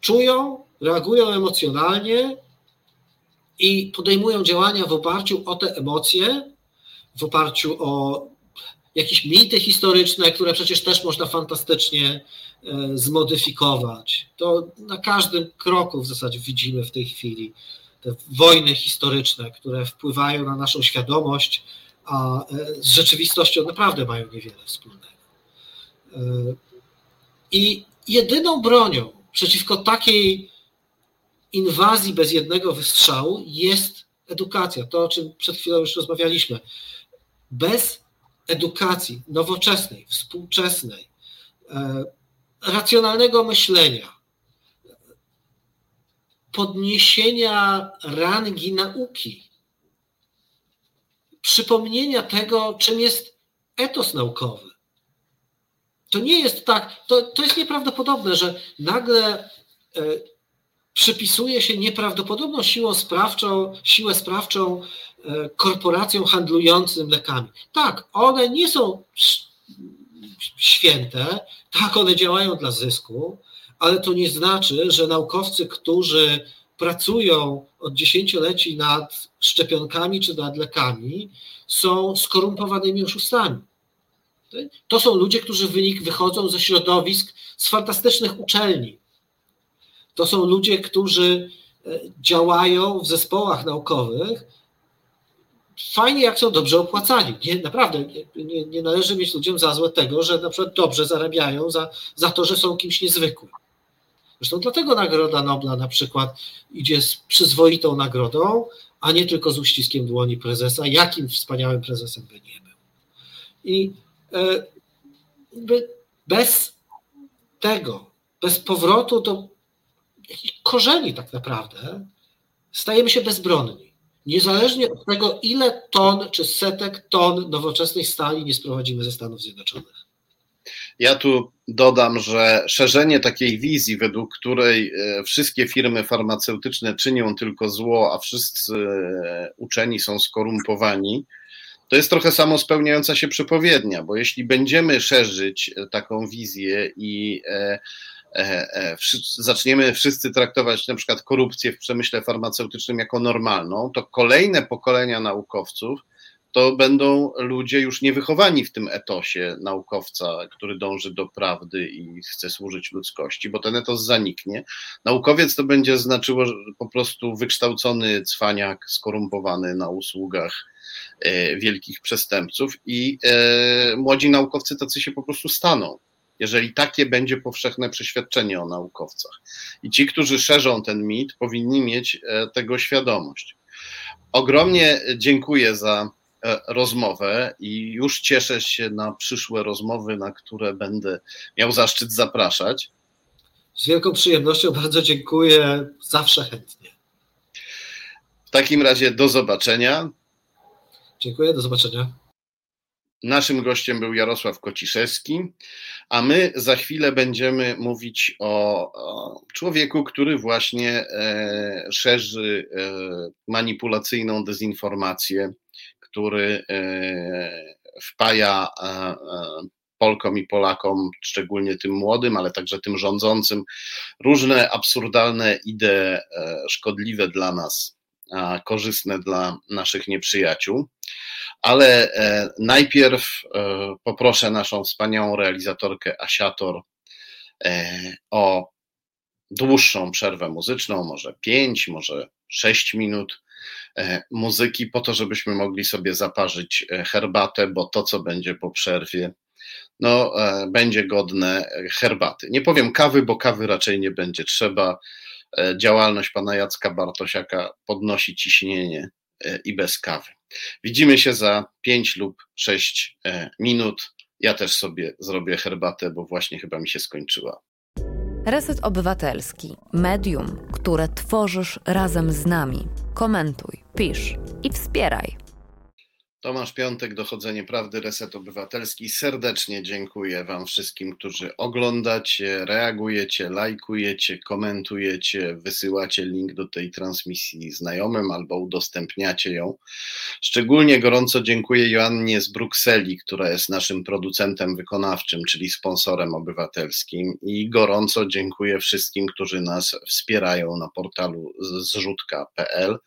czują, reagują emocjonalnie i podejmują działania w oparciu o te emocje, w oparciu o jakieś mity historyczne, które przecież też można fantastycznie e, zmodyfikować. To na każdym kroku w zasadzie widzimy w tej chwili te wojny historyczne, które wpływają na naszą świadomość, a e, z rzeczywistością naprawdę mają niewiele wspólnego. E, I jedyną bronią przeciwko takiej inwazji bez jednego wystrzału jest edukacja. To, o czym przed chwilą już rozmawialiśmy. Bez edukacji nowoczesnej, współczesnej, e, racjonalnego myślenia, podniesienia rangi nauki, przypomnienia tego, czym jest etos naukowy. To nie jest tak, to, to jest nieprawdopodobne, że nagle e, przypisuje się nieprawdopodobną siłą sprawczą, siłę sprawczą e, korporacjom handlującym lekami. Tak, one nie są święte, tak, one działają dla zysku, ale to nie znaczy, że naukowcy, którzy pracują od dziesięcioleci nad szczepionkami czy nad lekami, są skorumpowanymi oszustami. To są ludzie, którzy wynik wychodzą ze środowisk z fantastycznych uczelni. To są ludzie, którzy e, działają w zespołach naukowych. Fajnie, jak są dobrze opłacani. Nie, naprawdę nie, nie należy mieć ludziom za złe tego, że na przykład dobrze zarabiają za, za to, że są kimś niezwykłym. Zresztą dlatego Nagroda Nobla na przykład idzie z przyzwoitą nagrodą, a nie tylko z uściskiem dłoni prezesa, jakim wspaniałym prezesem by nie był. I e, bez tego, bez powrotu do korzeni tak naprawdę, stajemy się bezbronni. Niezależnie od tego, ile ton czy setek ton nowoczesnej stali nie sprowadzimy ze Stanów Zjednoczonych. Ja tu dodam, że szerzenie takiej wizji, według której e, wszystkie firmy farmaceutyczne czynią tylko zło, a wszyscy e, uczeni są skorumpowani, to jest trochę samo spełniająca się przepowiednia, bo jeśli będziemy szerzyć e, taką wizję i zaczniemy wszyscy traktować na przykład korupcję w przemyśle farmaceutycznym jako normalną, to kolejne pokolenia naukowców to będą ludzie już niewychowani w tym etosie naukowca, który dąży do prawdy i chce służyć ludzkości, bo ten etos zaniknie. Naukowiec to będzie znaczyło po prostu wykształcony cwaniak, skorumpowany na usługach e, wielkich przestępców i e, młodzi naukowcy tacy się po prostu staną jeżeli takie będzie powszechne przeświadczenie o naukowcach. I ci, którzy szerzą ten mit, powinni mieć e, tego świadomość. Ogromnie dziękuję za rozmowę i już cieszę się na przyszłe rozmowy, na które będę miał zaszczyt zapraszać. Z wielką przyjemnością bardzo dziękuję, zawsze chętnie. W takim razie do zobaczenia. Dziękuję, do zobaczenia. Naszym gościem był Jarosław Kociszewski, a my za chwilę będziemy mówić o, o człowieku, który właśnie e, szerzy e, manipulacyjną dezinformację który e, wpaja e, e, Polkom i Polakom, szczególnie tym młodym, ale także tym rządzącym, różne absurdalne idee szkodliwe dla nas, a korzystne dla naszych nieprzyjaciół. Ale najpierw poproszę naszą wspaniałą realizatorkę Asiator o dłuższą przerwę muzyczną, może 5, może 6 minut, muzyki, po to, żebyśmy mogli sobie zaparzyć e, herbatę, bo to, co będzie po przerwie, no, e, będzie godne herbaty. Nie powiem kawy, bo kawy raczej nie będzie trzeba. Działalność pana Jacka Bartosiaka podnosi ciśnienie i bez kawy. Widzimy się za 5 lub 6 minut. Ja też sobie zrobię herbatę, bo właśnie chyba mi się skończyła. Reset Obywatelski. Medium, które tworzysz razem z nami. Komentuj, pisz i wspieraj. Tomasz Piątek, Dochodzenie Prawdy, Reset Obywatelski. Serdecznie dziękuję Wam wszystkim, którzy oglądacie, reagujecie, lajkujecie, komentujecie, wysyłacie link do tej transmisji znajomym albo udostępniacie ją. Szczególnie gorąco dziękuję Joannie z Brukseli, która jest naszym producentem wykonawczym, czyli sponsorem obywatelskim. I gorąco dziękuję wszystkim, którzy nas wspierają na portalu zrzutka.pl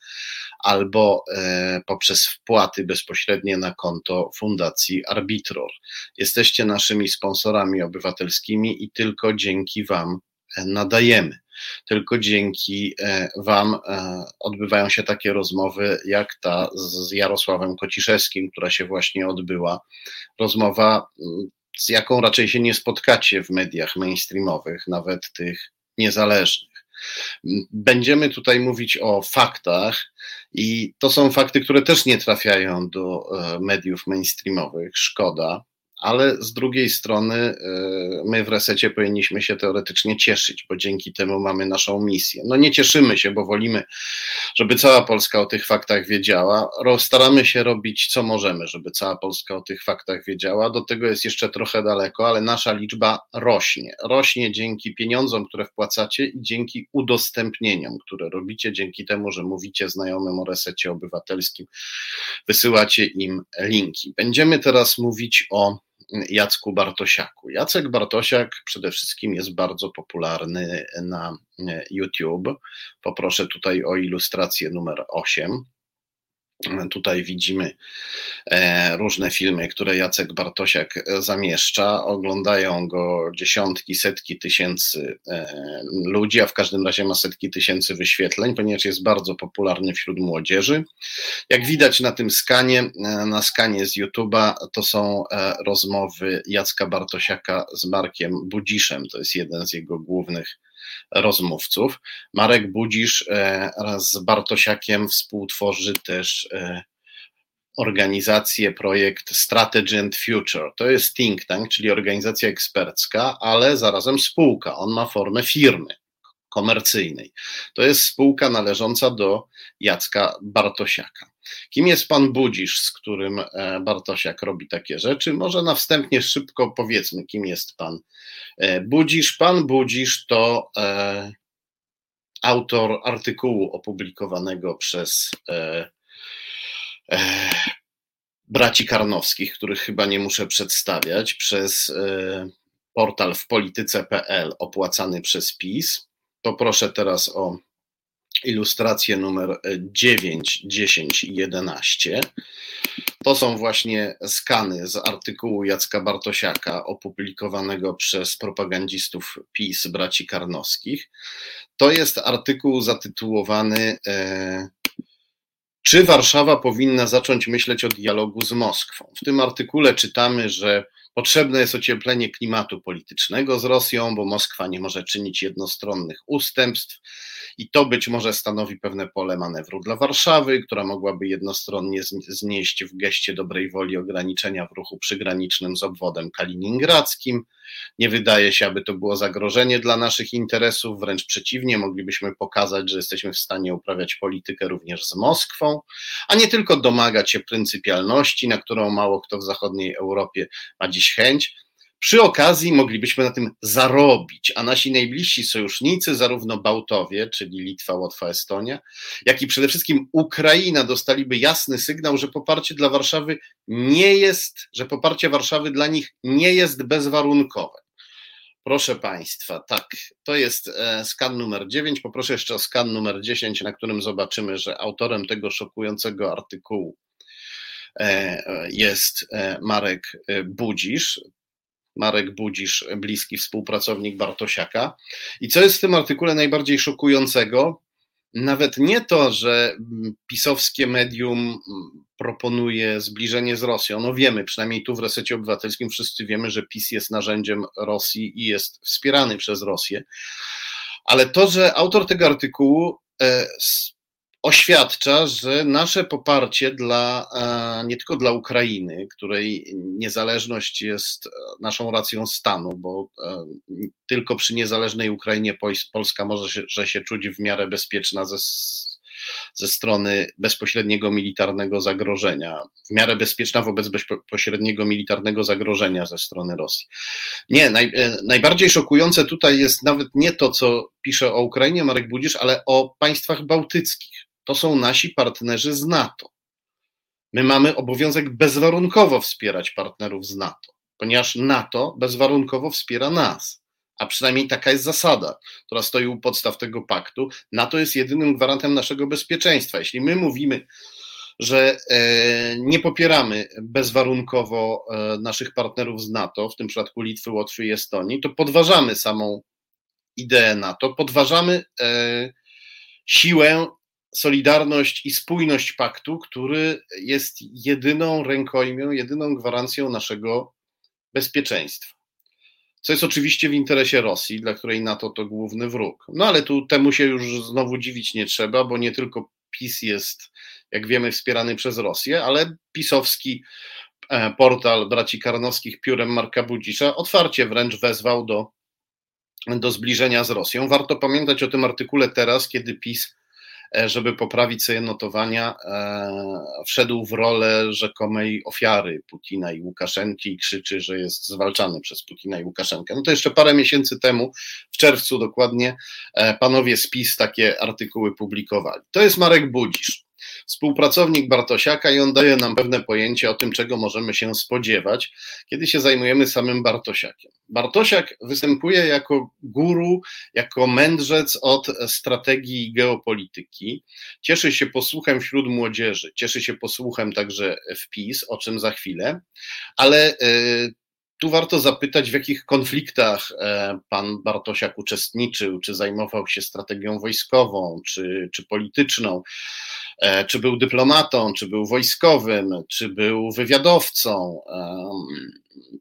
albo e, poprzez wpłaty bezpośrednie na konto Fundacji Arbitror. Jesteście naszymi sponsorami obywatelskimi i tylko dzięki Wam e, nadajemy. Tylko dzięki e, Wam odbywają się takie rozmowy, jak ta z Jarosławem Kociszewskim, która się właśnie odbyła. Rozmowa, z jaką raczej się nie spotkacie w mediach mainstreamowych, nawet tych niezależnych. Będziemy tutaj mówić o faktach, i to są fakty, które też nie trafiają do e, mediów mainstreamowych. Szkoda ale z drugiej strony e, my w resecie powinniśmy się teoretycznie cieszyć, bo dzięki temu mamy naszą misję. No nie cieszymy się, bo wolimy, żeby cała Polska o tych faktach wiedziała. Staramy się robić co możemy, żeby cała Polska o tych faktach wiedziała. Do tego jest jeszcze trochę daleko, ale nasza liczba rośnie. Rośnie dzięki pieniądzom, które wpłacacie i dzięki udostępnieniom, które robicie, dzięki temu, że mówicie znajomym o resecie obywatelskim, wysyłacie im linki. Będziemy teraz mówić o Jacku Bartosiaku. Jacek Bartosiak przede wszystkim jest bardzo popularny na YouTube. Poproszę tutaj o ilustrację numer 8. Tutaj widzimy e, różne filmy, które Jacek Bartosiak zamieszcza. Oglądają go dziesiątki, setki tysięcy e, ludzi, a w każdym razie ma setki tysięcy wyświetleń, ponieważ jest bardzo popularny wśród młodzieży. Jak widać na tym skanie, e, na skanie z YouTube'a, to są rozmowy Jacka Bartosiaka z Markiem Budziszem. To jest jeden z jego głównych rozmówców. Marek Budzisz e, raz z Bartosiakiem współtworzy też e, organizację, projekt Strategy and Future. To jest think tank, czyli organizacja ekspercka, ale zarazem spółka. On ma formę firmy komercyjnej. To jest spółka należąca do Jacka Bartosiaka. Kim jest pan Budzisz, z którym e, Bartosiak robi takie rzeczy? Może na wstępnie szybko powiedzmy, kim jest pan e, Budzisz. Pan Budzisz to e, autor artykułu opublikowanego przez braci Karnowskich, których chyba nie muszę przedstawiać, przez portal w polityce.pl opłacany przez PiS. Poproszę teraz o ilustracje numer 9, 10 i 11. To są właśnie skany z artykułu Jacka Bartosiaka opublikowanego przez propagandzistów PiS braci Karnowskich. To jest artykuł zatytułowany e, Czy Warszawa powinna zacząć myśleć o dialogu z Moskwą? W tym artykule czytamy, że Potrzebne jest ocieplenie klimatu politycznego z Rosją, bo Moskwa nie może czynić jednostronnych ustępstw i to być może stanowi pewne pole manewru dla Warszawy, która mogłaby jednostronnie znieść w geście dobrej woli ograniczenia w ruchu przygranicznym z obwodem kaliningradzkim. Nie wydaje się, aby to było zagrożenie dla naszych interesów, wręcz przeciwnie, moglibyśmy pokazać, że jesteśmy w stanie uprawiać politykę również z Moskwą, a nie tylko domagać się pryncypialności, na którą mało kto w zachodniej Europie ma dziś chęć. Przy okazji moglibyśmy na tym zarobić, a nasi najbliżsi sojusznicy, zarówno Bałtowie, czyli Litwa, Łotwa, Estonia, jak i przede wszystkim Ukraina dostaliby jasny sygnał, że poparcie dla Warszawy nie jest, że poparcie Warszawy dla nich nie jest bezwarunkowe. Proszę Państwa, tak, to jest e, skan numer 9. Poproszę jeszcze o skan numer 10, na którym zobaczymy, że autorem tego szokującego artykułu jest e, Marek Budzisz. Marek Budzisz, bliski współpracownik Bartosiaka. I co jest w tym artykule najbardziej szokującego? Nawet nie to, że pisowskie medium proponuje zbliżenie z Rosją. No wiemy, przynajmniej tu w resecie obywatelskim wszyscy wiemy, że PiS jest narzędziem Rosji i jest wspierany przez Rosję. Ale to, że autor tego artykułu e, oświadcza, że nasze poparcie dla, e, nie tylko dla Ukrainy, której niezależność jest e, naszą racją stanu, bo e, tylko przy niezależnej Ukrainie Polska może się, że się czuć w miarę bezpieczna ze ze strony bezpośredniego militarnego zagrożenia, w miarę bezpieczna wobec bezpośredniego militarnego zagrożenia ze strony Rosji. Nie, naj, najbardziej szokujące tutaj jest nawet nie to, co pisze o Ukrainie Marek Budzisz, ale o państwach bałtyckich. To są nasi partnerzy z NATO. My mamy obowiązek bezwarunkowo wspierać partnerów z NATO, ponieważ NATO bezwarunkowo wspiera nas. A przynajmniej taka jest zasada, która stoi u podstaw tego paktu. NATO jest jedynym gwarantem naszego bezpieczeństwa. Jeśli my mówimy, że e, nie popieramy bezwarunkowo e, naszych partnerów z NATO, w tym przypadku Litwy, Łotwy i Estonii, to podważamy samą ideę NATO, podważamy e, siłę solidarność i spójność paktu, który jest jedyną rękojmią, jedyną gwarancją naszego bezpieczeństwa. Co jest oczywiście w interesie Rosji, dla której NATO to główny wróg. No ale tu temu się już znowu dziwić nie trzeba, bo nie tylko PiS jest, jak wiemy, wspierany przez Rosję, ale pisowski e, portal braci Karnowskich piórem Marka Budzisza otwarcie wręcz wezwał do, do zbliżenia z Rosją. Warto pamiętać o tym artykule teraz, kiedy PiS żeby poprawić sobie notowania, e, wszedł w rolę rzekomej ofiary Putina i Łukaszenki i krzyczy, że jest zwalczany przez Putina i Łukaszenkę. No to jeszcze parę miesięcy temu, w czerwcu dokładnie, e, panowie z PiS takie artykuły publikowali. To jest Marek Budzisz współpracownik Bartosiaka i on daje nam pewne pojęcie o tym, czego możemy się spodziewać, kiedy się zajmujemy samym Bartosiakiem. Bartosiak występuje jako guru, jako mędrzec od strategii geopolityki. Cieszy się posłuchem wśród młodzieży, cieszy się posłuchem także w PiS, o czym za chwilę, ale e, tu warto zapytać, w jakich konfliktach e, pan Bartosiak uczestniczył, czy zajmował się strategią wojskową, czy, czy polityczną. E, czy był dyplomatą, czy był wojskowym, czy był wywiadowcą.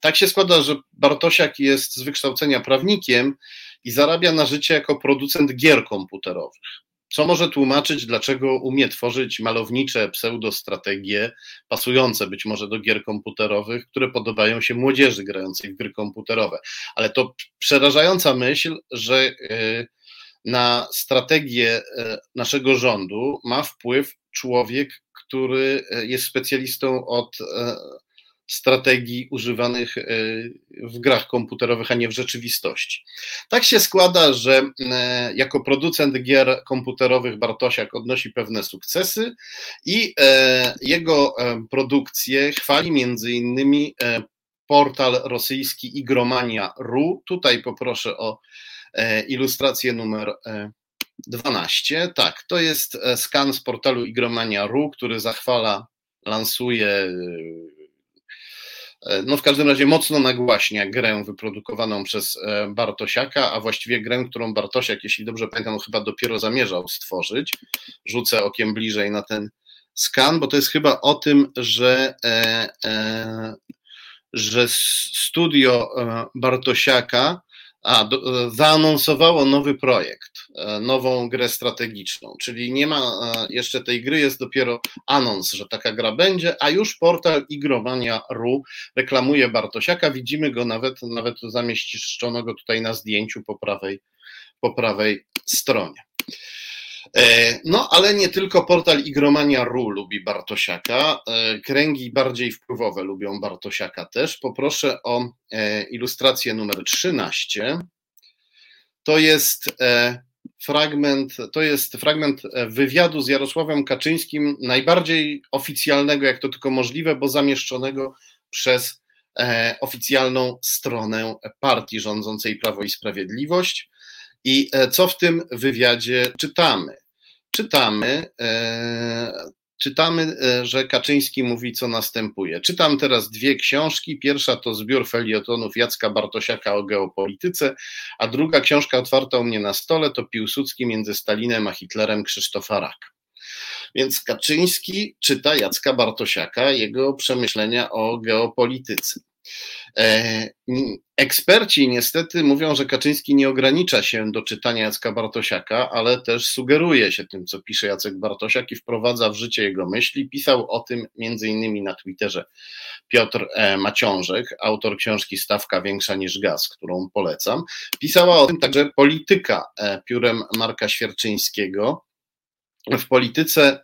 Tak się składa, że Bartosiak jest z wykształcenia prawnikiem i zarabia na życie jako producent gier komputerowych. Co może tłumaczyć, dlaczego umie tworzyć malownicze pseudostrategie, pasujące być może do gier komputerowych, które podobają się młodzieży grającej w gry komputerowe. Ale to przerażająca myśl, że yy, na strategię e, naszego rządu ma wpływ człowiek, który e, jest specjalistą od e, strategii używanych w grach komputerowych, a nie w rzeczywistości. Tak się składa, że jako producent gier komputerowych Bartosiak odnosi pewne sukcesy i jego produkcję chwali między innymi portal rosyjski Igromania.ru. Tutaj poproszę o E, ilustrację numer 12. E, tak, to jest e, skan z portalu igromania.ru, który zachwala, lansuje, no w każdym razie mocno nagłaśnia grę wyprodukowaną przez Bartosiaka, a właściwie grę, którą Bartosiak, jeśli dobrze pamiętam, chyba dopiero zamierzał stworzyć. Rzucę okiem bliżej na ten skan, bo to jest chyba o tym, że, że studio Bartosiaka a, do, zaanonsowało nowy projekt, e, nową grę strategiczną, czyli nie ma e, jeszcze tej gry, jest dopiero anons, że taka gra będzie, a już portal igromania.ru reklamuje Bartosiaka, widzimy go nawet, nawet zamieściczonego tutaj na zdjęciu po prawej, po prawej stronie. E, no, ale nie tylko portal Igromania.ru lubi Bartosiaka, e, kręgi bardziej wpływowe lubią Bartosiaka też. Poproszę o e, ilustrację numer 13. To jest fragment, to jest fragment wywiadu z Jarosławem Kaczyńskim, najbardziej oficjalnego, jak to tylko możliwe, bo zamieszczonego przez oficjalną stronę partii rządzącej Prawo i Sprawiedliwość. I co w tym wywiadzie czytamy? czytamy, e, czytamy, e, że Kaczyński mówi, co następuje. Czytam teraz dwie książki. Pierwsza to zbiór felietonów Jacka Bartosiaka o geopolityce, a druga książka otwarta u mnie na stole to Piłsudski między Stalinem a Hitlerem Krzysztofa Raka. Więc Kaczyński czyta Jacka Bartosiaka, jego przemyślenia o geopolityce. E, eksperci niestety mówią, że Kaczyński nie ogranicza się do czytania Jacka Bartosiaka, ale też sugeruje się tym, co pisze Jacek Bartosiak i wprowadza w życie jego myśli. Pisał o tym innymi na Twitterze Piotr e, Maciążek, autor książki Stawka większa niż gaz, którą polecam. Pisała o tym także polityka e, piórem Marka Świerczyńskiego. w polityce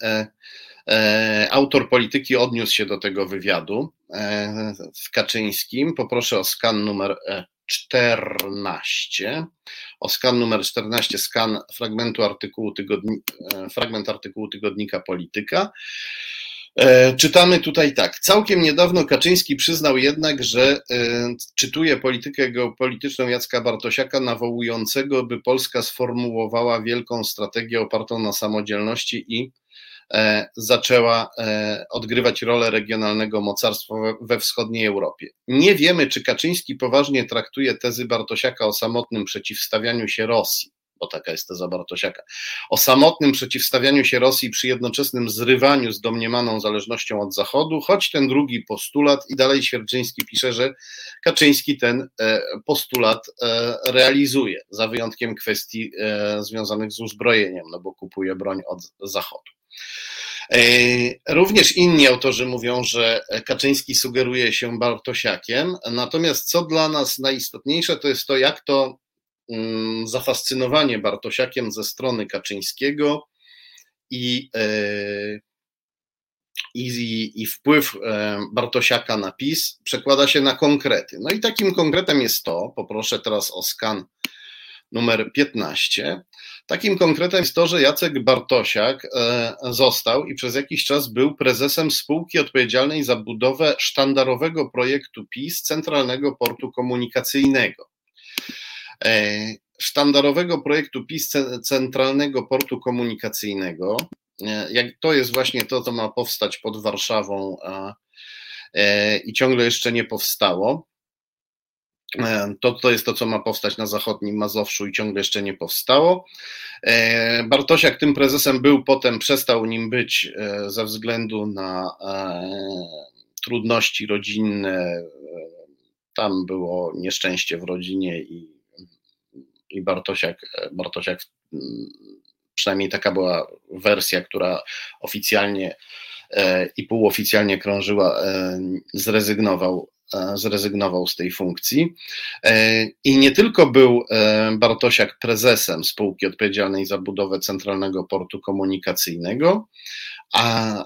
autor polityki odniósł się do tego wywiadu z Kaczyńskim. Poproszę o skan numer 14. O skan numer 14, skan fragmentu artykułu tygodni, fragment artykułu tygodnika Polityka. E, czytamy tutaj tak. Całkiem niedawno Kaczyński przyznał jednak, że e, czytuje politykę geopolityczną Jacka Bartosiaka, nawołującego, by Polska sformułowała wielką strategię opartą na samodzielności i e, zaczęła odgrywać rolę regionalnego mocarstwa we wschodniej Europie. Nie wiemy, czy Kaczyński poważnie traktuje tezy Bartosiaka o samotnym przeciwstawianiu się Rosji bo taka jest teza Bartosiaka, o samotnym przeciwstawianiu się Rosji przy jednoczesnym zrywaniu z domniemaną zależnością od Zachodu, choć ten drugi postulat, i dalej Świerczyński pisze, że Kaczyński ten e, postulat e, realizuje, za wyjątkiem kwestii e, związanych z uzbrojeniem, no bo kupuje broń od Zachodu. Również inni autorzy mówią, że Kaczyński sugeruje się Bartosiakiem, natomiast co dla nas najistotniejsze, to jest to, jak to zafascynowanie Bartosiakiem ze strony Kaczyńskiego i, e, i, i wpływ e, Bartosiaka na PiS przekłada się na konkrety. No i takim konkretem jest to, poproszę teraz o skan numer 15. Takim konkretem jest to, że Jacek Bartosiak e, został i przez jakiś czas był prezesem spółki odpowiedzialnej za budowę sztandarowego projektu PiS Centralnego Portu Komunikacyjnego. E, sztandarowego projektu PiS Centralnego Portu Komunikacyjnego. E, jak to jest właśnie to, co ma powstać pod Warszawą e, i ciągle jeszcze nie powstało. To, to jest to, co ma powstać na zachodnim Mazowszu i ciągle jeszcze nie powstało. Bartosiak tym prezesem był, potem przestał nim być ze względu na trudności rodzinne. Tam było nieszczęście w rodzinie i i Bartosiak, Bartosiak, mm, przynajmniej taka była wersja, która oficjalnie e, i półoficjalnie krążyła, e, zrezygnował, e, zrezygnował z tej funkcji. I nie tylko był Bartosiak prezesem spółki odpowiedzialnej za budowę Centralnego Portu Komunikacyjnego,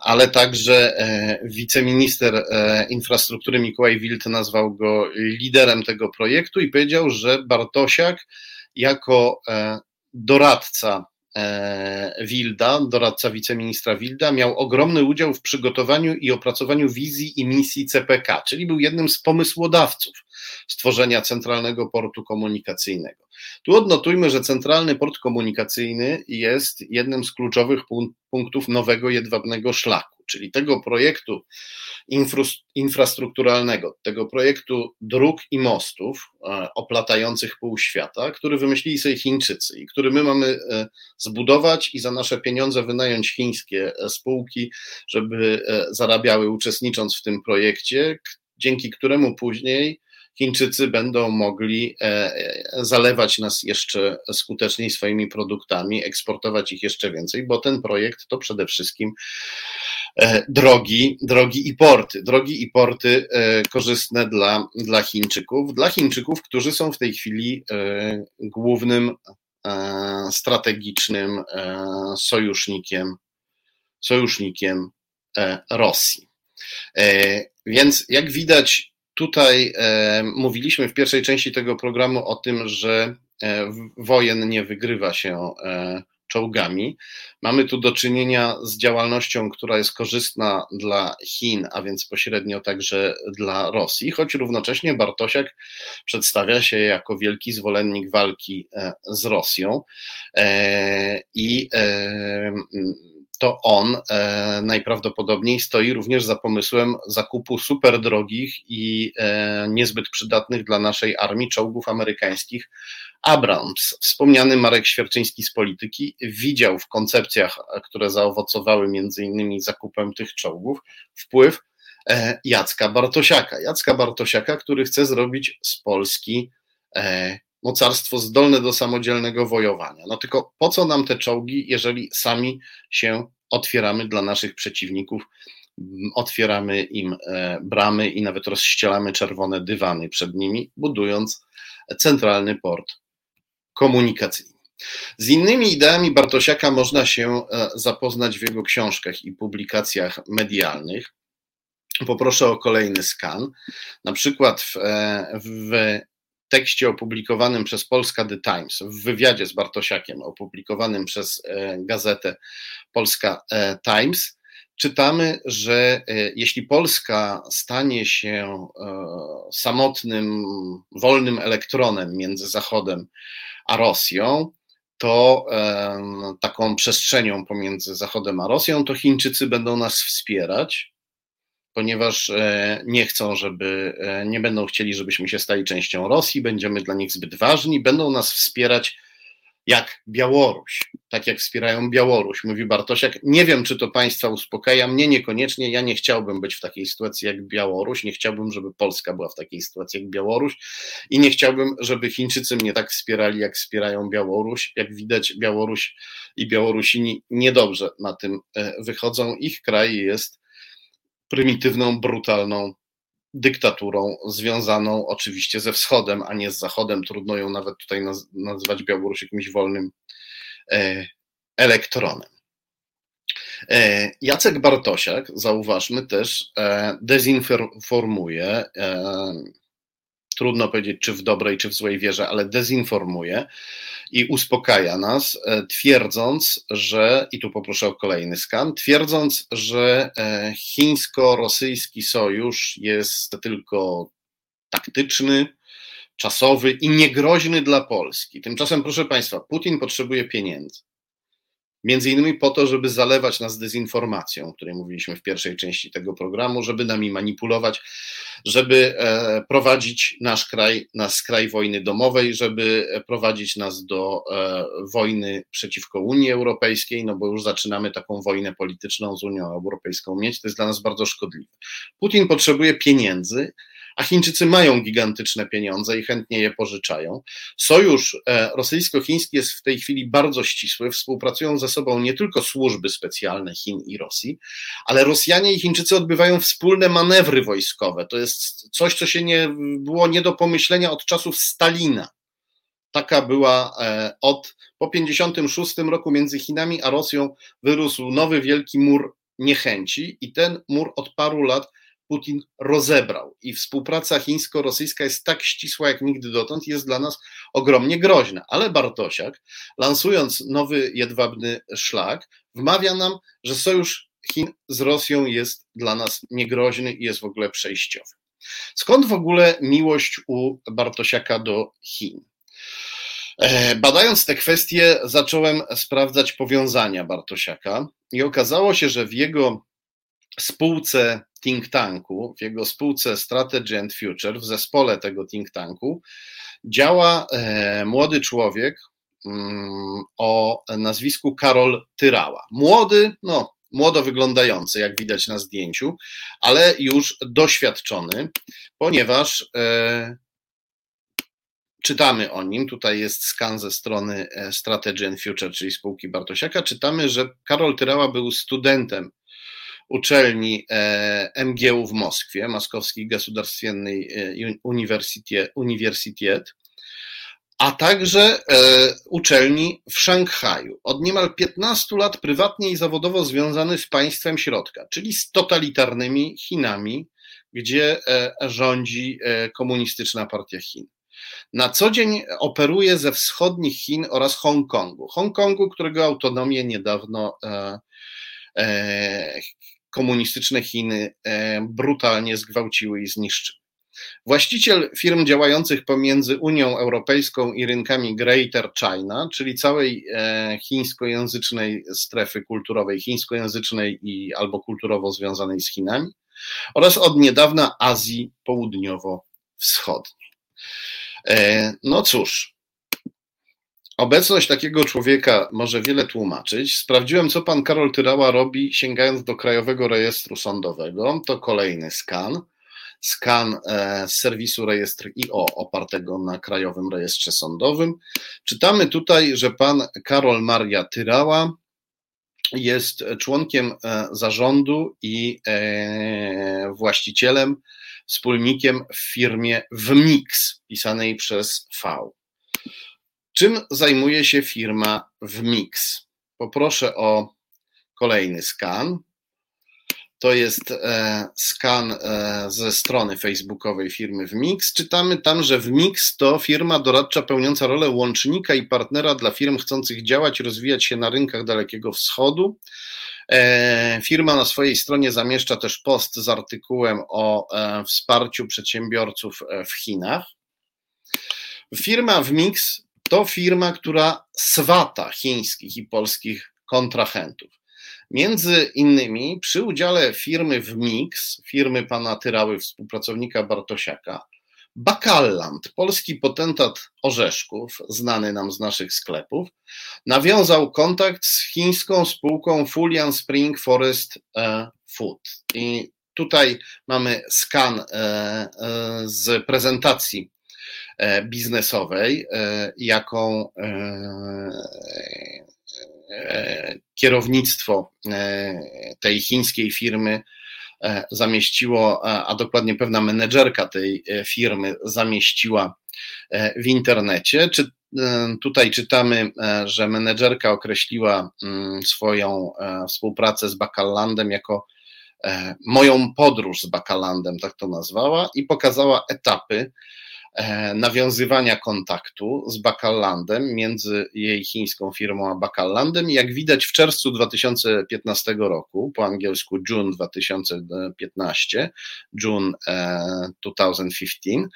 ale także wiceminister infrastruktury Mikołaj Wild nazwał go liderem tego projektu i powiedział, że Bartosiak jako e, doradca e, Wilda, doradca wiceministra Wilda, miał ogromny udział w przygotowaniu i opracowaniu wizji i misji CPK, czyli był jednym z pomysłodawców stworzenia Centralnego Portu Komunikacyjnego. Tu odnotujmy, że Centralny Port Komunikacyjny jest jednym z kluczowych punktów nowego jedwabnego szlaku, czyli tego projektu infrastrukturalnego, tego projektu dróg i mostów e, oplatających pół świata, który wymyślili sobie Chińczycy i który my mamy e, zbudować i za nasze pieniądze wynająć chińskie e, spółki, żeby zarabiały uczestnicząc w tym projekcie, dzięki któremu później Chińczycy będą mogli zalewać nas jeszcze skuteczniej swoimi produktami, eksportować ich jeszcze więcej, bo ten projekt to przede wszystkim E, drogi, drogi i porty. Drogi i porty e, korzystne dla, dla Chińczyków, dla Chińczyków, którzy są w tej chwili e, głównym strategicznym sojusznikiem, sojusznikiem Rosji. Więc jak widać, tutaj mówiliśmy w pierwszej części tego programu o tym, że wojen nie wygrywa się czołgami. Mamy tu do czynienia z działalnością, która jest korzystna dla Chin, a więc pośrednio także dla Rosji, choć równocześnie Bartosiak przedstawia się jako wielki zwolennik walki e, z Rosją e, i e, to on najprawdopodobniej stoi również za pomysłem zakupu super drogich i niezbyt przydatnych dla naszej armii czołgów amerykańskich Abrams, wspomniany Marek Świerczyński z polityki, widział w koncepcjach, które zaowocowały między innymi zakupem tych czołgów, wpływ e, Jacka Bartosiaka. Jacka Bartosiaka, który chce zrobić z Polski e, mocarstwo zdolne do samodzielnego wojowania. No tylko po co nam te czołgi, jeżeli sami się otwieramy dla naszych przeciwników, otwieramy im e, bramy i nawet rozścielamy czerwone dywany przed nimi, budując centralny port komunikacyjny. Z innymi ideami Bartosiaka można się zapoznać w jego książkach i publikacjach medialnych. Poproszę o kolejny skan. Na przykład w, w tekście opublikowanym przez Polska The Times, w wywiadzie z Bartosiakiem opublikowanym przez e, gazetę Polska e, Times, czytamy, że e, jeśli Polska stanie się samotnym, wolnym elektronem między Zachodem a Rosją, to taką przestrzenią pomiędzy Zachodem a Rosją, to Chińczycy będą nas wspierać, ponieważ e, nie chcą, żeby, e, nie będą chcieli, żebyśmy się stali częścią Rosji, będziemy dla nich zbyt ważni, będą nas wspierać jak Białoruś, tak jak wspierają Białoruś, mówi Bartosiak. Nie wiem, czy to państwa uspokaja, mnie niekoniecznie, ja nie chciałbym być w takiej sytuacji jak Białoruś, nie chciałbym, żeby Polska była w takiej sytuacji jak Białoruś i nie chciałbym, żeby Chińczycy mnie tak wspierali, jak wspierają Białoruś. Jak widać, Białoruś i Białorusini niedobrze na tym e, wychodzą. Ich kraj jest prymitywną, brutalną dyktaturą związaną oczywiście ze wschodem, a nie z zachodem. Trudno ją nawet tutaj nazywać Białoruś jakimś wolnym e, elektronem. E, Jacek Bartosiak, zauważmy też, e, dezinformuje, trudno powiedzieć czy w dobrej, czy w złej wierze, ale dezinformuje i uspokaja nas, e, twierdząc, że, i tu poproszę o kolejny skan, twierdząc, że e, chińsko-rosyjski sojusz jest tylko taktyczny, czasowy i niegroźny dla Polski. Tymczasem, proszę Państwa, Putin potrzebuje pieniędzy. Między innymi po to, żeby zalewać nas dezinformacją, o której mówiliśmy w pierwszej części tego programu, żeby nami manipulować, żeby e, prowadzić nasz kraj na skraj wojny domowej, żeby prowadzić nas do e, wojny przeciwko Unii Europejskiej, no bo już zaczynamy taką wojnę polityczną z Unią Europejską mieć. To jest dla nas bardzo szkodliwe. Putin potrzebuje pieniędzy, a Chińczycy mają gigantyczne pieniądze i chętnie je pożyczają. Sojusz e, rosyjsko-chiński jest w tej chwili bardzo ścisły, współpracują ze sobą nie tylko służby specjalne Chin i Rosji, ale Rosjanie i Chińczycy odbywają wspólne manewry wojskowe. To jest coś, co się nie było nie do pomyślenia od czasów Stalina. Taka była e, od po 56 roku między Chinami a Rosją wyrósł nowy wielki mur niechęci i ten mur od paru lat Putin rozebrał. I współpraca chińsko-rosyjska jest tak ścisła jak nigdy dotąd jest dla nas ogromnie groźna. Ale Bartosiak, lansując nowy jedwabny szlak, wmawia nam, że sojusz Chin z Rosją jest dla nas niegroźny i jest w ogóle przejściowy. Skąd w ogóle miłość u Bartosiaka do Chin? E, badając te kwestie, zacząłem sprawdzać powiązania Bartosiaka i okazało się, że w jego spółce think tanku, w jego spółce Strategy and Future, w zespole tego think tanku, działa e, młody człowiek mm, o nazwisku Karol Tyrała. Młody, no, młodo wyglądający, jak widać na zdjęciu, ale już doświadczony, ponieważ e, czytamy o nim, tutaj jest skan ze strony e, Strategy and Future, czyli spółki Bartosiaka, czytamy, że Karol Tyrała był studentem uczelni e, MGU w Moskwie, Moskowskiej Государственной Uniwersytet, a także e, uczelni w Szanghaju. Od niemal 15 lat prywatnie i zawodowo związany z państwem środka, czyli z totalitarnymi Chinami, gdzie e, rządzi komunistyczna partia Chin. Na co dzień operuje ze wschodnich Chin oraz Hongkongu. Hongkongu, którego autonomię niedawno komunistyczne Chiny e, brutalnie zgwałciły i zniszczyły. Właściciel firm działających pomiędzy Unią Europejską i rynkami Greater China, czyli całej e, chińskojęzycznej strefy kulturowej, chińskojęzycznej i albo kulturowo związanej z Chinami, oraz od niedawna Azji Południowo-Wschodniej. E, no cóż, Obecność takiego człowieka może wiele tłumaczyć. Sprawdziłem, co pan Karol Tyrała robi, sięgając do Krajowego Rejestru Sądowego. To kolejny skan. Skan e, z serwisu rejestr IO, opartego na Krajowym Rejestrze Sądowym. Czytamy tutaj, że pan Karol Maria Tyrała jest członkiem e, zarządu i e, właścicielem, wspólnikiem w firmie WMIX, pisanej przez V. Czym zajmuje się firma Wmix? Poproszę o kolejny skan. To jest e, skan e, ze strony facebookowej firmy Wmix. Czytamy tam, że Wmix to firma doradcza pełniąca rolę łącznika i partnera dla firm chcących działać rozwijać się na rynkach Dalekiego Wschodu. E, firma na swojej stronie zamieszcza też post z artykułem o wsparciu przedsiębiorców w Chinach. Firma Wmix to firma, która swata chińskich i polskich kontrahentów. Między innymi przy udziale firmy Wmix, firmy pana Tyrały, współpracownika Bartosiaka, Bakalland, polski potentat orzeszków, znany nam z naszych sklepów, nawiązał kontakt z chińską spółką Fulian Spring Forest e, Food. I tutaj mamy skan e, e, z prezentacji biznesowej, jaką kierownictwo e, tej chińskiej firmy e, zamieściło, a dokładnie pewna menedżerka tej e, firmy zamieściła w internecie. Czy tutaj czytamy, że menedżerka określiła mm, swoją współpracę z Bakallandem jako moją podróż z Bakallandem, tak to nazwała, i pokazała etapy, E, nawiązywania kontaktu z Bakallandem między jej chińską firmą a Bakallandem. Jak widać w czerwcu 2015 roku, po angielsku June 2015, June 2015,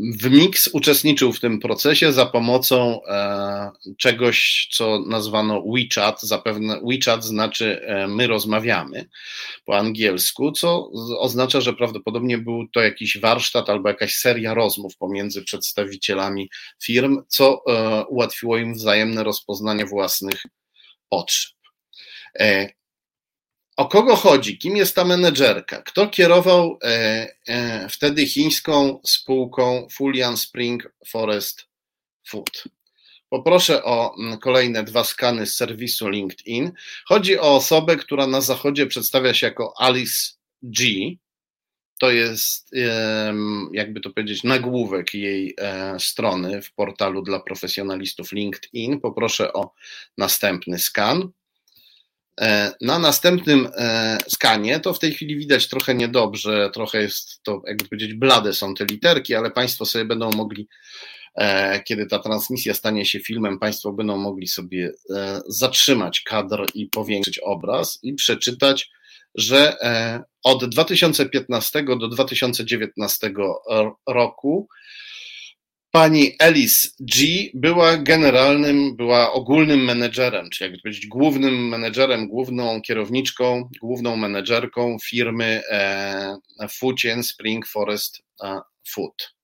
w Mix uczestniczył w tym procesie za pomocą e, czegoś, co nazwano WeChat. Zapewne WeChat znaczy e, my rozmawiamy po angielsku, co oznacza, że prawdopodobnie był to jakiś warsztat albo jakaś seria rozmów pomiędzy przedstawicielami firm, co e, ułatwiło im wzajemne rozpoznanie własnych potrzeb. O kogo chodzi? Kim jest ta menedżerka? Kto kierował e, e, wtedy chińską spółką Fulian Spring Forest Food? Poproszę o mm, kolejne dwa skany z serwisu LinkedIn. Chodzi o osobę, która na zachodzie przedstawia się jako Alice G. To jest, jakby to powiedzieć, nagłówek jej e, strony w portalu dla profesjonalistów LinkedIn. Poproszę o następny skan. E, na następnym e, skanie to w tej chwili widać trochę niedobrze, trochę jest to, jakby powiedzieć, blade są te literki, ale Państwo sobie będą mogli, e, kiedy ta transmisja stanie się filmem, Państwo będą mogli sobie zatrzymać kadr i powiększyć obraz i przeczytać, że od 2015 do 2019 roku Pani Alice G była generalnym, była ogólnym menedżerem, czy jakby powiedzieć głównym menedżerem, główną kierowniczką, główną menedżerką firmy e, Spring Forest e, Food.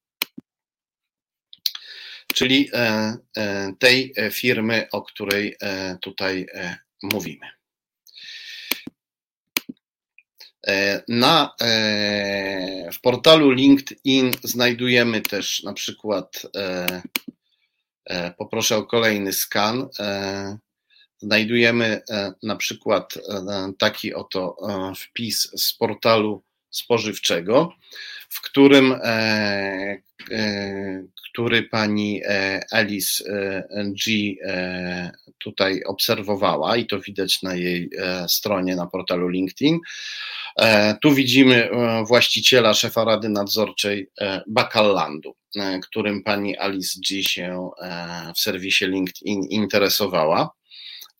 Czyli e, e, tej firmy, o której e, tutaj e, mówimy. E, na, e, w portalu LinkedIn znajdujemy też na przykład, e, poproszę o kolejny skan, znajdujemy na przykład taki oto wpis z portalu spożywczego, w którym który pani Alice G tutaj obserwowała i to widać na jej stronie na portalu LinkedIn. E, tu widzimy e, właściciela, szefa Rady Nadzorczej e, Bakallandu, którym pani Alice G się w serwisie LinkedIn interesowała,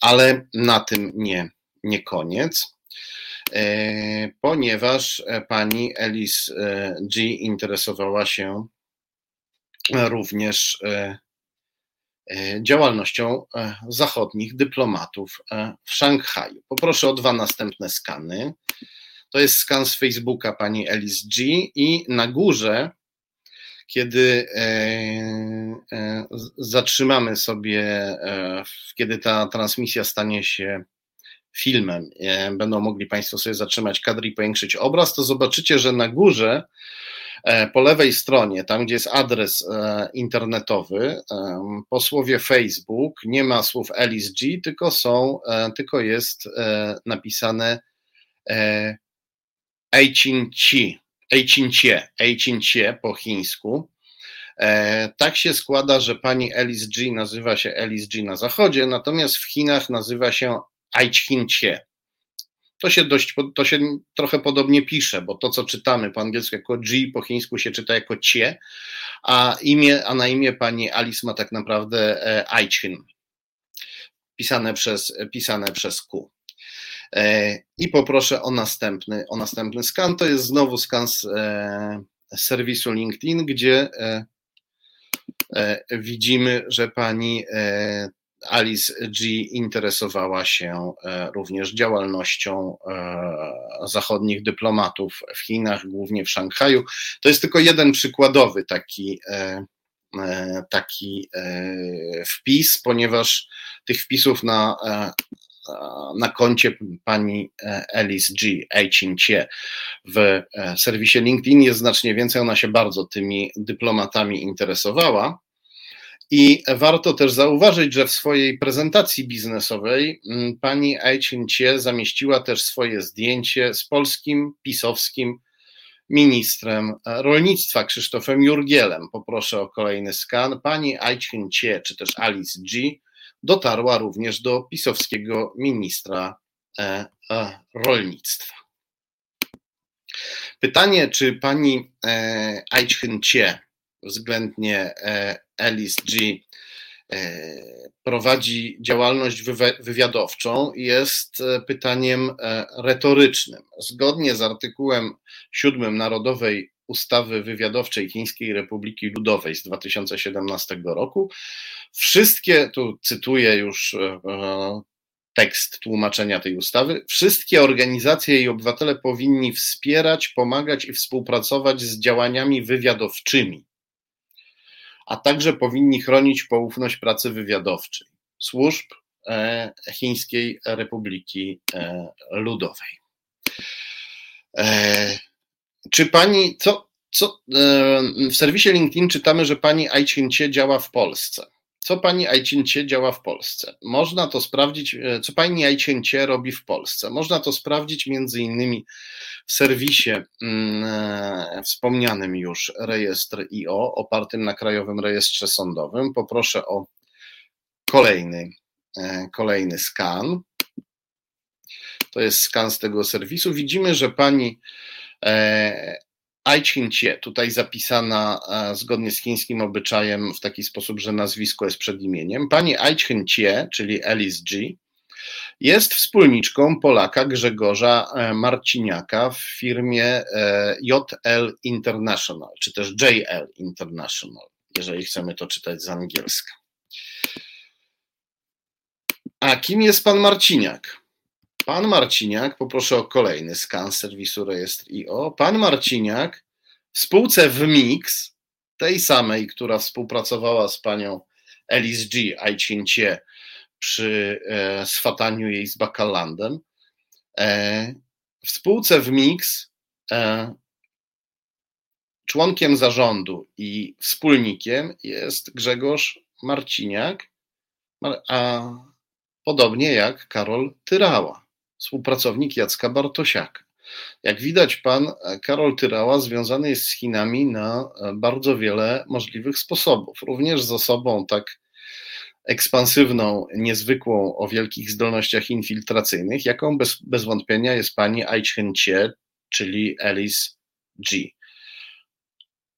ale na tym nie, nie koniec ponieważ pani Alice G interesowała się również działalnością zachodnich dyplomatów w Szanghaju. Poproszę o dwa następne skany. To jest skan z Facebooka pani Alice G. I na górze, kiedy e, e, zatrzymamy sobie, e, kiedy ta transmisja stanie się filmem, będą mogli Państwo sobie zatrzymać kadr i powiększyć obraz, to zobaczycie, że na górze po lewej stronie, tam gdzie jest adres internetowy, po słowie Facebook nie ma słów Alice G, tylko są, tylko jest napisane Eicinci, Eicincie, Eicincie po chińsku. E, tak się składa, że pani Alice G nazywa się Alice G na zachodzie, natomiast w Chinach nazywa się Aichhin Cie. To się dość, to się trochę podobnie pisze, bo to, co czytamy po angielsku jako G, po chińsku się czyta jako Cie, a, imię, a na imię pani Alice ma tak naprawdę e, Aichin, pisane przez, pisane przez Q. E, I poproszę o następny, o następny skan. To jest znowu skan z e, serwisu LinkedIn, gdzie widzimy, że pani Alice G interesowała się e, również działalnością e, zachodnich dyplomatów w Chinach, głównie w Szanghaju. To jest tylko jeden przykładowy taki, e, taki wpis, ponieważ tych wpisów na, na koncie pani Alice G. Cie w serwisie LinkedIn jest znacznie więcej. Ona się bardzo tymi dyplomatami interesowała. I warto też zauważyć, że w swojej prezentacji biznesowej pani Aicincie zamieściła też swoje zdjęcie z polskim pisowskim ministrem rolnictwa Krzysztofem Jurgielem. Poproszę o kolejny skan. Pani Aicincie, czy też Alice G, dotarła również do pisowskiego ministra e, e, rolnictwa. Pytanie, czy pani e, Aicincie względnie Alice G. Prowadzi działalność wywiadowczą, jest pytaniem retorycznym. Zgodnie z artykułem 7 Narodowej Ustawy Wywiadowczej Chińskiej Republiki Ludowej z 2017 roku, wszystkie, tu cytuję już tekst tłumaczenia tej ustawy, wszystkie organizacje i obywatele powinni wspierać, pomagać i współpracować z działaniami wywiadowczymi a także powinni chronić poufność pracy wywiadowczej służb e, Chińskiej Republiki e, Ludowej. E, czy pani, co, co w serwisie LinkedIn czytamy, że pani Aicincie działa w Polsce? Co pani Aicincie działa w Polsce? Można to sprawdzić, co pani Aicincie robi w Polsce. Można to sprawdzić między innymi w serwisie mm, e, wspomnianym już rejestr IO, opartym na Krajowym Rejestrze Sądowym. Poproszę o kolejny, e, kolejny skan. To jest skan z tego serwisu. Widzimy, że pani e, Aichhin-Cie, tutaj zapisana zgodnie z chińskim obyczajem w taki sposób, że nazwisko jest przed imieniem. Pani Aichhin-Cie, czyli Alice G., jest wspólniczką Polaka Grzegorza e, Marciniaka w firmie e, JL International, czy też JL International, jeżeli chcemy to czytać z angielska. A kim jest pan Marciniak? Pan Marciniak, poproszę o kolejny skan serwisu rejestr IO. Pan Marciniak w spółce WMIX, tej samej, która współpracowała z panią Alice G. Aicincie przy e, swataniu jej z Bakalandem. E, w spółce w Mix e, członkiem zarządu i wspólnikiem jest Grzegorz Marciniak, a podobnie jak Karol Tyrała, współpracownik Jacka Bartosiaka. Jak widać, pan Karol Tyrała związany jest z Chinami na bardzo wiele możliwych sposobów, również z osobą tak ekspansywną, niezwykłą, o wielkich zdolnościach infiltracyjnych, jaką bez, bez wątpienia jest pani Aichen Cie, czyli Alice G.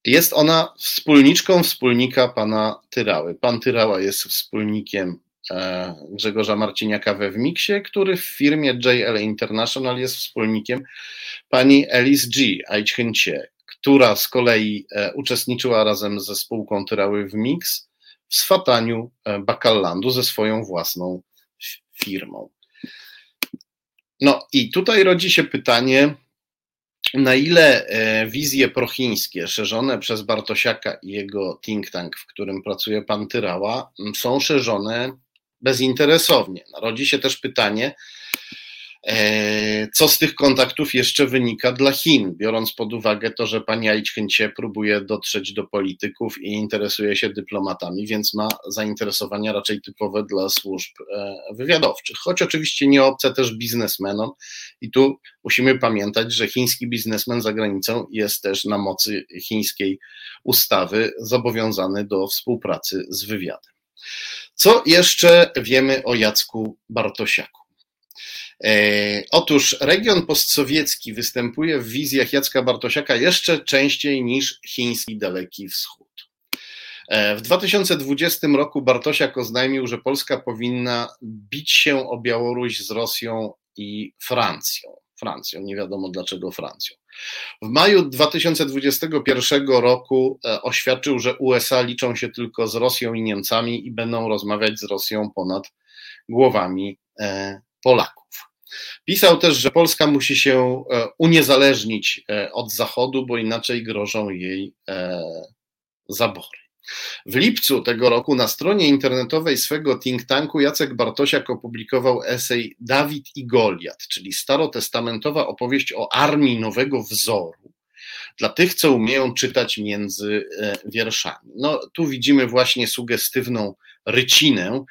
Jest ona wspólniczką wspólnika pana Tyrały. Pan Tyrała jest wspólnikiem e, Grzegorza Marciniaka we Wmiksie, który w firmie JL International jest wspólnikiem pani Alice G. Aichhencie, która z kolei e, uczestniczyła razem ze spółką Tyrały w Mix w swataniu e, Bakallandu ze swoją własną firmą. No i tutaj rodzi się pytanie, na ile e, wizje prochińskie szerzone przez Bartosiaka i jego think tank, w którym pracuje pan Tyrała, są szerzone bezinteresownie. Rodzi się też pytanie, E, co z tych kontaktów jeszcze wynika dla Chin, biorąc pod uwagę to, że pani Aichhęcie próbuje dotrzeć do polityków i interesuje się dyplomatami, więc ma zainteresowania raczej typowe dla służb e, wywiadowczych, choć oczywiście nie obce też biznesmenom i tu musimy pamiętać, że chiński biznesmen za granicą jest też na mocy chińskiej ustawy zobowiązany do współpracy z wywiadem. Co jeszcze wiemy o Jacku Bartosiaku? E, otóż region postsowiecki występuje w wizjach Jacka Bartosiaka jeszcze częściej niż chiński Daleki Wschód. E, w 2020 roku Bartosiak oznajmił, że Polska powinna bić się o Białoruś z Rosją i Francją. Francją, nie wiadomo dlaczego Francją. W maju 2021 roku e, oświadczył, że USA liczą się tylko z Rosją i Niemcami i będą rozmawiać z Rosją ponad głowami Polaków. Pisał też, że Polska musi się e, uniezależnić e, od Zachodu, bo inaczej grożą jej e, zabory. W lipcu tego roku na stronie internetowej swego think tanku Jacek Bartosiak opublikował esej Dawid i Goliat, czyli starotestamentowa opowieść o armii nowego wzoru dla tych, co umieją czytać między wierszami. No, tu widzimy właśnie sugestywną rycinę,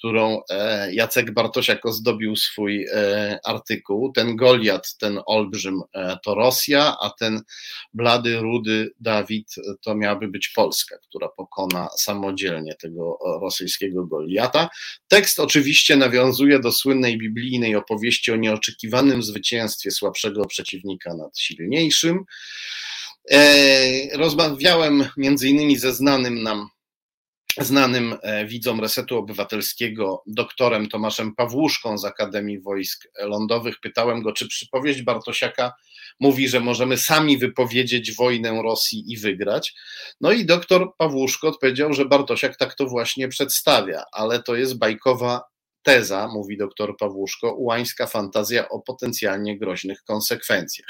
którą e, Jacek Bartosiak ozdobił swój e, artykuł. Ten Goliat, ten olbrzym e, to Rosja, a ten blady, rudy Dawid to miałaby być Polska, która pokona samodzielnie tego rosyjskiego Goliata. Tekst oczywiście nawiązuje do słynnej biblijnej opowieści o nieoczekiwanym zwycięstwie słabszego przeciwnika nad silniejszym. Rozmawiałem między innymi ze znanym nam znanym e, widzom Resetu Obywatelskiego, doktorem Tomaszem Pawłuszką z Akademii Wojsk Lądowych. Pytałem go, czy przypowieść Bartosiaka mówi, że możemy sami wypowiedzieć wojnę Rosji i wygrać. No i doktor Pawłuszko odpowiedział, że Bartosiak tak to właśnie przedstawia, ale to jest bajkowa teza, mówi doktor Pawłuszko, ułańska fantazja o potencjalnie groźnych konsekwencjach.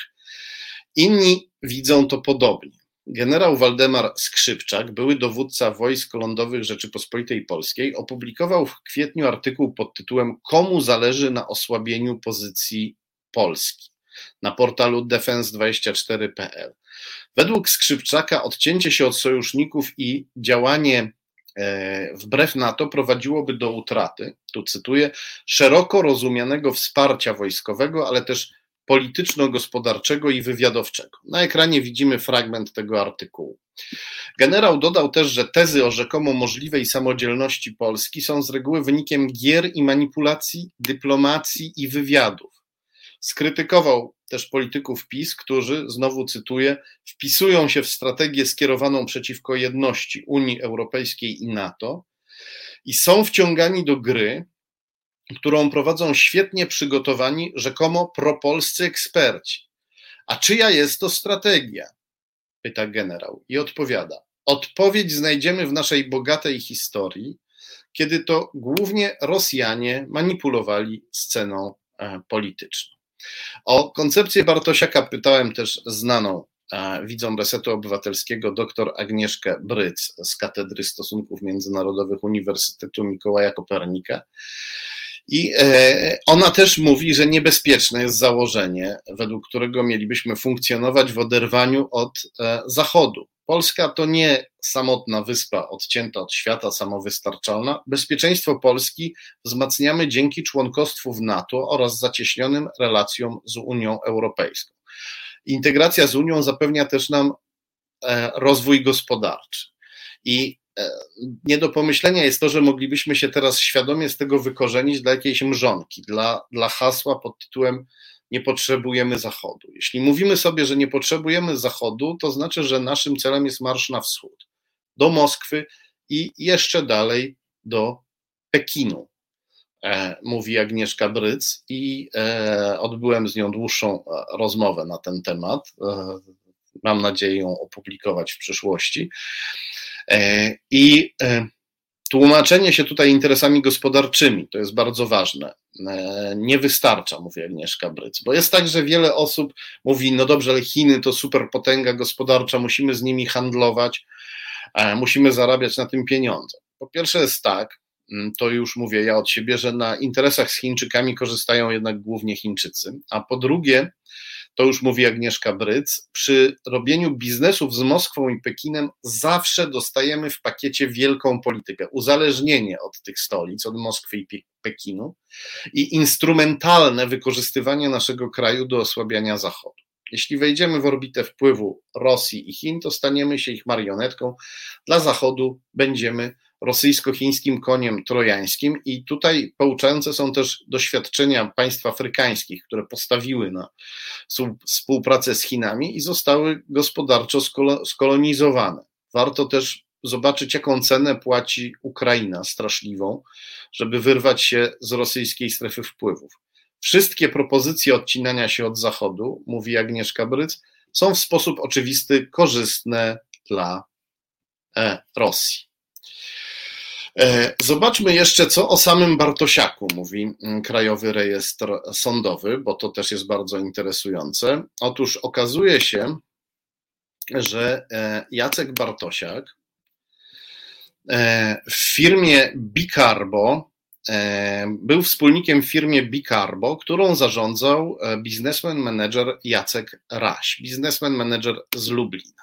Inni widzą to podobnie. Generał Waldemar Skrzypczak, były dowódca wojsk lądowych Rzeczypospolitej Polskiej, opublikował w kwietniu artykuł pod tytułem Komu zależy na osłabieniu pozycji Polski na portalu defense24.pl. Według Skrzypczaka odcięcie się od sojuszników i działanie e, wbrew NATO prowadziłoby do utraty, tu cytuję, szeroko rozumianego wsparcia wojskowego, ale też polityczno-gospodarczego i wywiadowczego. Na ekranie widzimy fragment tego artykułu. Generał dodał też, że tezy o rzekomo możliwej samodzielności Polski są z reguły wynikiem gier i manipulacji, dyplomacji i wywiadów. Skrytykował też polityków PiS, którzy, znowu cytuję, wpisują się w strategię skierowaną przeciwko jedności Unii Europejskiej i NATO i są wciągani do gry, którą prowadzą świetnie przygotowani, rzekomo propolscy eksperci. A czyja jest to strategia? Pyta generał i odpowiada. Odpowiedź znajdziemy w naszej bogatej historii, kiedy to głównie Rosjanie manipulowali sceną e, polityczną. O koncepcję Bartosiaka pytałem też znaną e, widzom Resetu Obywatelskiego dr Agnieszkę Bryc z Katedry Stosunków Międzynarodowych Uniwersytetu Mikołaja Kopernika. I e, ona też mówi, że niebezpieczne jest założenie, według którego mielibyśmy funkcjonować w oderwaniu od e, Zachodu. Polska to nie samotna wyspa odcięta od świata, samowystarczalna. Bezpieczeństwo Polski wzmacniamy dzięki członkostwu w NATO oraz zacieśnionym relacjom z Unią Europejską. Integracja z Unią zapewnia też nam e, rozwój gospodarczy. I nie do pomyślenia jest to, że moglibyśmy się teraz świadomie z tego wykorzenić dla jakiejś mrzonki, dla, dla hasła pod tytułem nie potrzebujemy Zachodu. Jeśli mówimy sobie, że nie potrzebujemy Zachodu, to znaczy, że naszym celem jest marsz na wschód, do Moskwy i jeszcze dalej do Pekinu, e, mówi Agnieszka Bryc i e, odbyłem z nią dłuższą rozmowę na ten temat. Mam nadzieję ją opublikować w przyszłości. E, I e, tłumaczenie się tutaj interesami gospodarczymi to jest bardzo ważne. E, nie wystarcza, mówi Agnieszka Bryc, bo jest tak, że wiele osób mówi: No dobrze, ale Chiny to superpotęga gospodarcza, musimy z nimi handlować, musimy zarabiać na tym pieniądze. Po pierwsze, jest tak, to już mówię ja od siebie, że na interesach z Chińczykami korzystają jednak głównie Chińczycy. A po drugie, to już mówi Agnieszka Bryc, przy robieniu biznesów z Moskwą i Pekinem zawsze dostajemy w pakiecie wielką politykę, uzależnienie od tych stolic, od Moskwy i Pekinu i instrumentalne wykorzystywanie naszego kraju do osłabiania Zachodu. Jeśli wejdziemy w orbitę wpływu Rosji i Chin, to staniemy się ich marionetką. Dla Zachodu będziemy rosyjsko-chińskim koniem trojańskim i tutaj pouczające są też doświadczenia państw afrykańskich, które postawiły na współpracę z Chinami i zostały gospodarczo skolonizowane. Warto też zobaczyć, jaką cenę płaci Ukraina straszliwą, żeby wyrwać się z rosyjskiej strefy wpływów. Wszystkie propozycje odcinania się od Zachodu, mówi Agnieszka Bryc, są w sposób oczywisty korzystne dla e, Rosji. E, zobaczmy jeszcze, co o samym Bartosiaku mówi mm, Krajowy Rejestr Sądowy, bo to też jest bardzo interesujące. Otóż okazuje się, że e, Jacek Bartosiak w firmie Bicarbo E, był wspólnikiem w firmie Bicarbo, którą zarządzał e, biznesmen manager Jacek Raś, biznesmen manager z Lublina.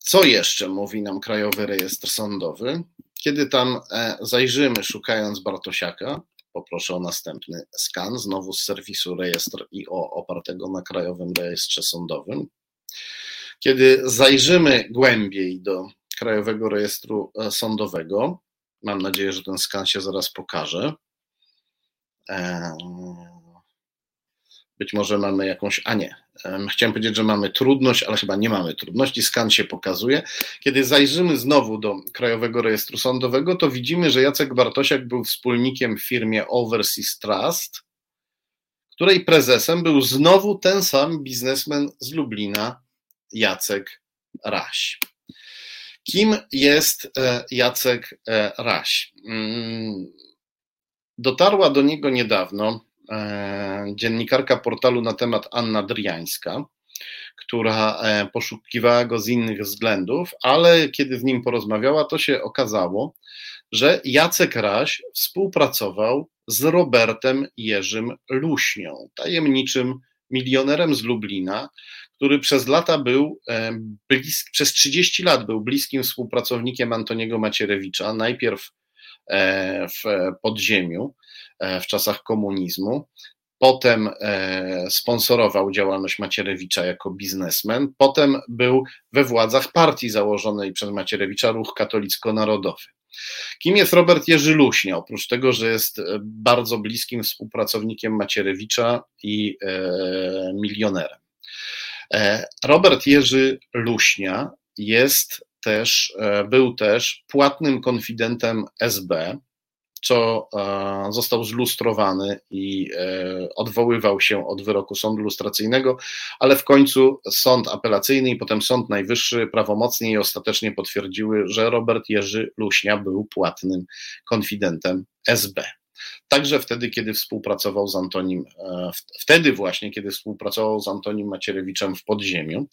E, co jeszcze mówi nam Krajowy Rejestr Sądowy? Kiedy tam zajrzymy, szukając Bartosiaka, poproszę o następny skan, znowu z serwisu Rejestr IO opartego na Krajowym Rejestrze Sądowym. Kiedy zajrzymy głębiej do Krajowego Rejestru Sądowego, Mam nadzieję, że ten skan się zaraz pokaże. Być może mamy jakąś, a nie. Chciałem powiedzieć, że mamy trudność, ale chyba nie mamy trudności. Skan się pokazuje. Kiedy zajrzymy znowu do Krajowego Rejestru Sądowego, to widzimy, że Jacek Bartosiak był wspólnikiem w firmie Overseas Trust, której prezesem był znowu ten sam biznesmen z Lublina, Jacek Raś. Kim jest e, Jacek e, Raś? Mm, dotarła do niego niedawno dziennikarka portalu na temat Anna Driańska, która poszukiwała go z innych względów, ale kiedy z nim porozmawiała, to się okazało, że Jacek Raś współpracował z Robertem Jerzym Luśnią, tajemniczym milionerem z Lublina, który przez lata był, e, blisk, przez 30 lat był bliskim współpracownikiem Antoniego Macierewicza, najpierw e, w podziemiu e, w czasach komunizmu, potem sponsorował działalność Macierewicza jako biznesmen, potem był we władzach partii założonej przez Macierewicza Ruch Katolicko-Narodowy. Kim jest Robert Jerzy Luśnia? Oprócz tego, że jest bardzo bliskim współpracownikiem Macierewicza i milionerem. E, Robert Jerzy Luśnia jest też, e, był też płatnym konfidentem SB, co e, został zlustrowany i odwoływał się od wyroku sądu lustracyjnego, ale w końcu sąd apelacyjny i potem sąd najwyższy prawomocnie i ostatecznie potwierdziły, że Robert Jerzy Luśnia był płatnym konfidentem SB. Także wtedy, kiedy współpracował z Antonim, e, wtedy właśnie, kiedy współpracował z Antonim Macierewiczem w podziemiu.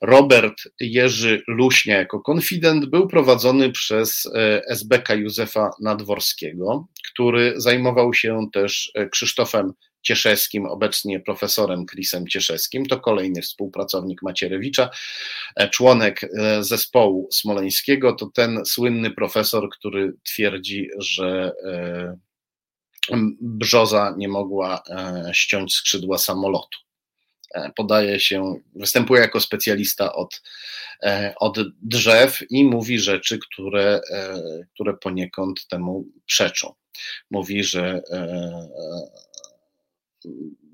Robert Jerzy Luśnia jako konfident był prowadzony przez e, SBK Józefa Nadworskiego, który zajmował się też e, Krzysztofem Cieszewskim, obecnie profesorem Chrisem Cieszewskim, to kolejny współpracownik Macierewicza, członek zespołu smoleńskiego, to ten słynny profesor, który twierdzi, że brzoza nie mogła e, ściąć skrzydła samolotu. E, podaje się, występuje jako specjalista od, e, od drzew i mówi rzeczy, które, które poniekąd temu przeczą. Mówi, że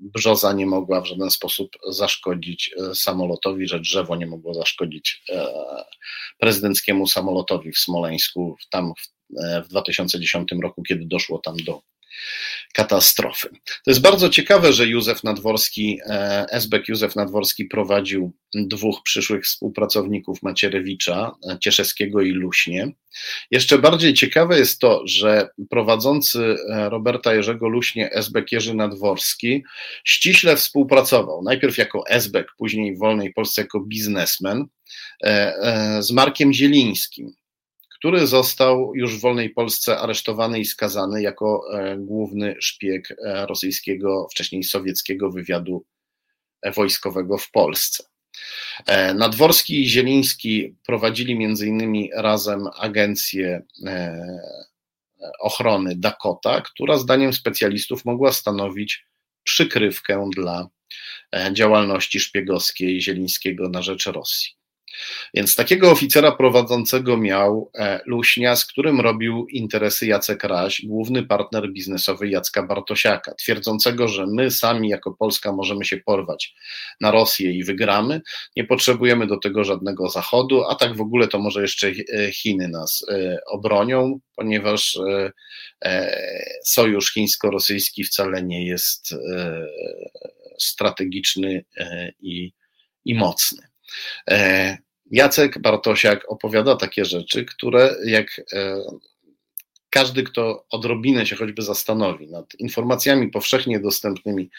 brzoza nie mogła w żaden sposób zaszkodzić samolotowi, że drzewo nie mogło zaszkodzić prezydenckiemu samolotowi w Smoleńsku, tam w 2010 roku, kiedy doszło tam do katastrofy. To jest bardzo ciekawe, że Józef Nadworski, e, Esbek Józef Nadworski prowadził dwóch przyszłych współpracowników Macierewicza, e, Cieszewskiego i Luśnie. Jeszcze bardziej ciekawe jest to, że prowadzący e, Roberta Jerzego Luśnie Esbek Jerzy Nadworski ściśle współpracował, najpierw jako Esbek, później w Wolnej Polsce jako biznesmen z Markiem Zielińskim, który został już w wolnej Polsce aresztowany i skazany jako główny szpieg rosyjskiego, wcześniej sowieckiego wywiadu wojskowego w Polsce. Nadworski i Zieliński prowadzili między innymi razem agencję ochrony Dakota, która zdaniem specjalistów mogła stanowić przykrywkę dla e, działalności szpiegowskiej Zielińskiego na rzecz Rosji. Więc takiego oficera prowadzącego miał e, Luśnia, z którym robił interesy Jacek Raś, główny partner biznesowy Jacka Bartosiaka, twierdzącego, że my sami jako Polska możemy się porwać na Rosję i wygramy, nie potrzebujemy do tego żadnego Zachodu, a tak w ogóle to może jeszcze e, Chiny nas e, obronią, ponieważ sojusz chińsko-rosyjski wcale nie jest strategiczny i, i mocny. Jacek Bartosiak opowiada takie rzeczy, które jak e, każdy, kto odrobinę się choćby zastanowi nad informacjami powszechnie dostępnymi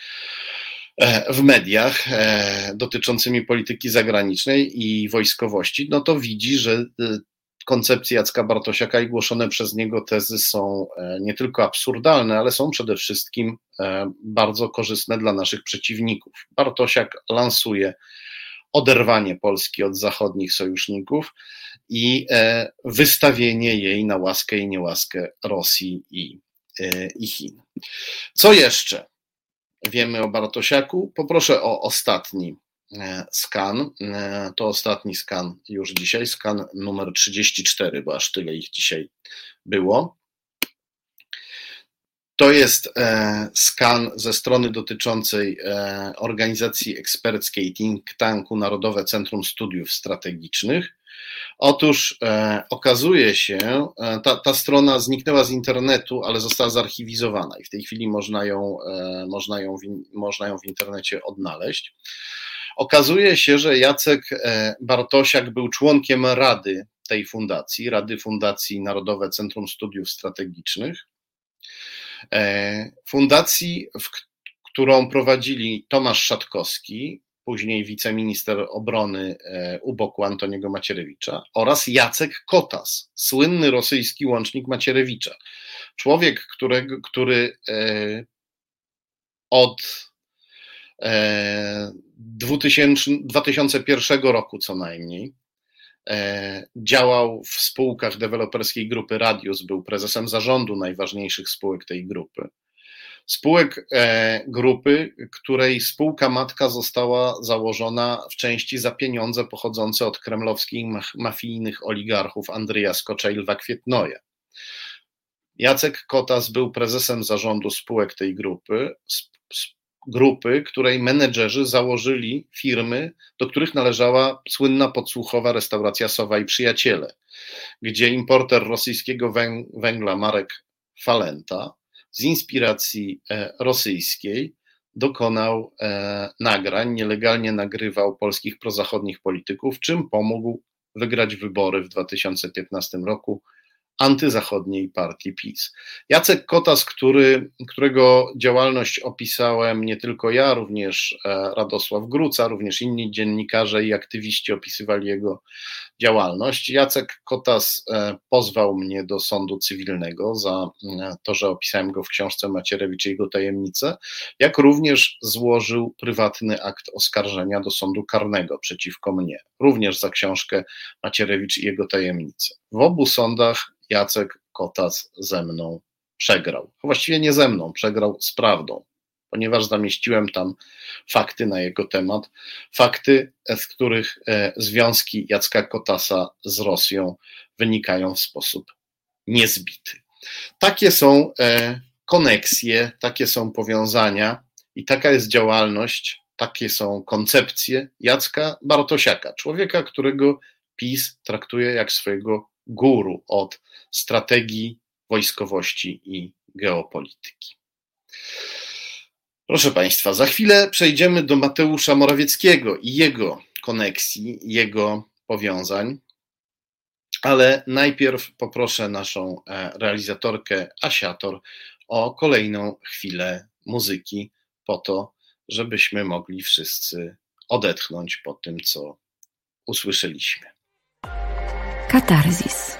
e, w mediach e, dotyczącymi polityki zagranicznej i wojskowości, no to widzi, że koncepcje Jacka Bartosiaka i głoszone przez niego tezy są nie tylko absurdalne, ale są przede wszystkim bardzo korzystne dla naszych przeciwników. Bartosiak lansuje oderwanie Polski od zachodnich sojuszników i e, wystawienie jej na łaskę i niełaskę Rosji i, e, i Chin. Co jeszcze wiemy o Bartosiaku? Poproszę o ostatni e, skan. To ostatni skan już dzisiaj, skan numer 34, bo aż tyle ich dzisiaj było. To jest e, skan ze strony dotyczącej e, organizacji eksperckiej think tanku Narodowe Centrum Studiów Strategicznych. Otóż e, okazuje się, ta, ta strona zniknęła z internetu, ale została zarchiwizowana i w tej chwili można ją, można ją, w, można ją w internecie odnaleźć. Okazuje się, że Jacek Bartosiak był członkiem rady tej fundacji, Rady Fundacji Narodowe Centrum Studiów Strategicznych. E, fundacji, którą prowadzili Tomasz Szatkowski, później wiceminister obrony e, u boku Antoniego Macierewicza oraz Jacek Kotas, słynny rosyjski łącznik Macierewicza. Człowiek, którego, który e, od 2000, 2001 roku co najmniej działał w spółkach deweloperskiej grupy Radius, był prezesem zarządu najważniejszych spółek tej grupy. Spółek e, grupy, której spółka matka została założona w części za pieniądze pochodzące od kremlowskich mafijnych oligarchów Andrija Skocza i Lwa Kwietnoja. Jacek Kotas był prezesem zarządu spółek tej grupy grupy, której menedżerzy założyli firmy, do których należała słynna podsłuchowa restauracja Sowa i Przyjaciele, gdzie importer rosyjskiego węgla Marek Falenta z inspiracji e, rosyjskiej dokonał e, nagrań, nielegalnie nagrywał polskich prozachodnich polityków, czym pomógł wygrać wybory w 2015 roku antyzachodniej partii PiS. Jacek Kotas, który, którego działalność opisałem nie tylko ja, również e, Radosław Gruca, również inni dziennikarze i aktywiści opisywali jego działalność. Jacek Kotas e, pozwał mnie do sądu cywilnego za e, to, że opisałem go w książce Macierewicz i jego tajemnice, jak również złożył prywatny akt oskarżenia do sądu karnego przeciwko mnie, również za książkę Macierewicz i jego tajemnice. W obu sądach Jacek Kotas ze mną przegrał. Właściwie nie ze mną, przegrał z prawdą, ponieważ zamieściłem tam fakty na jego temat, fakty, z których e, związki Jacka Kotasa z Rosją wynikają w sposób niezbity. Takie są e, koneksje, takie są powiązania i taka jest działalność, takie są koncepcje Jacka Bartosiaka, człowieka, którego PiS traktuje jak swojego guru od strategii, wojskowości i geopolityki. Proszę Państwa, za chwilę przejdziemy do Mateusza Morawieckiego i jego koneksji, jego powiązań, ale najpierw poproszę naszą e, realizatorkę Asiator o kolejną chwilę muzyki, po to, żebyśmy mogli wszyscy odetchnąć po tym, co usłyszeliśmy. Katarzis.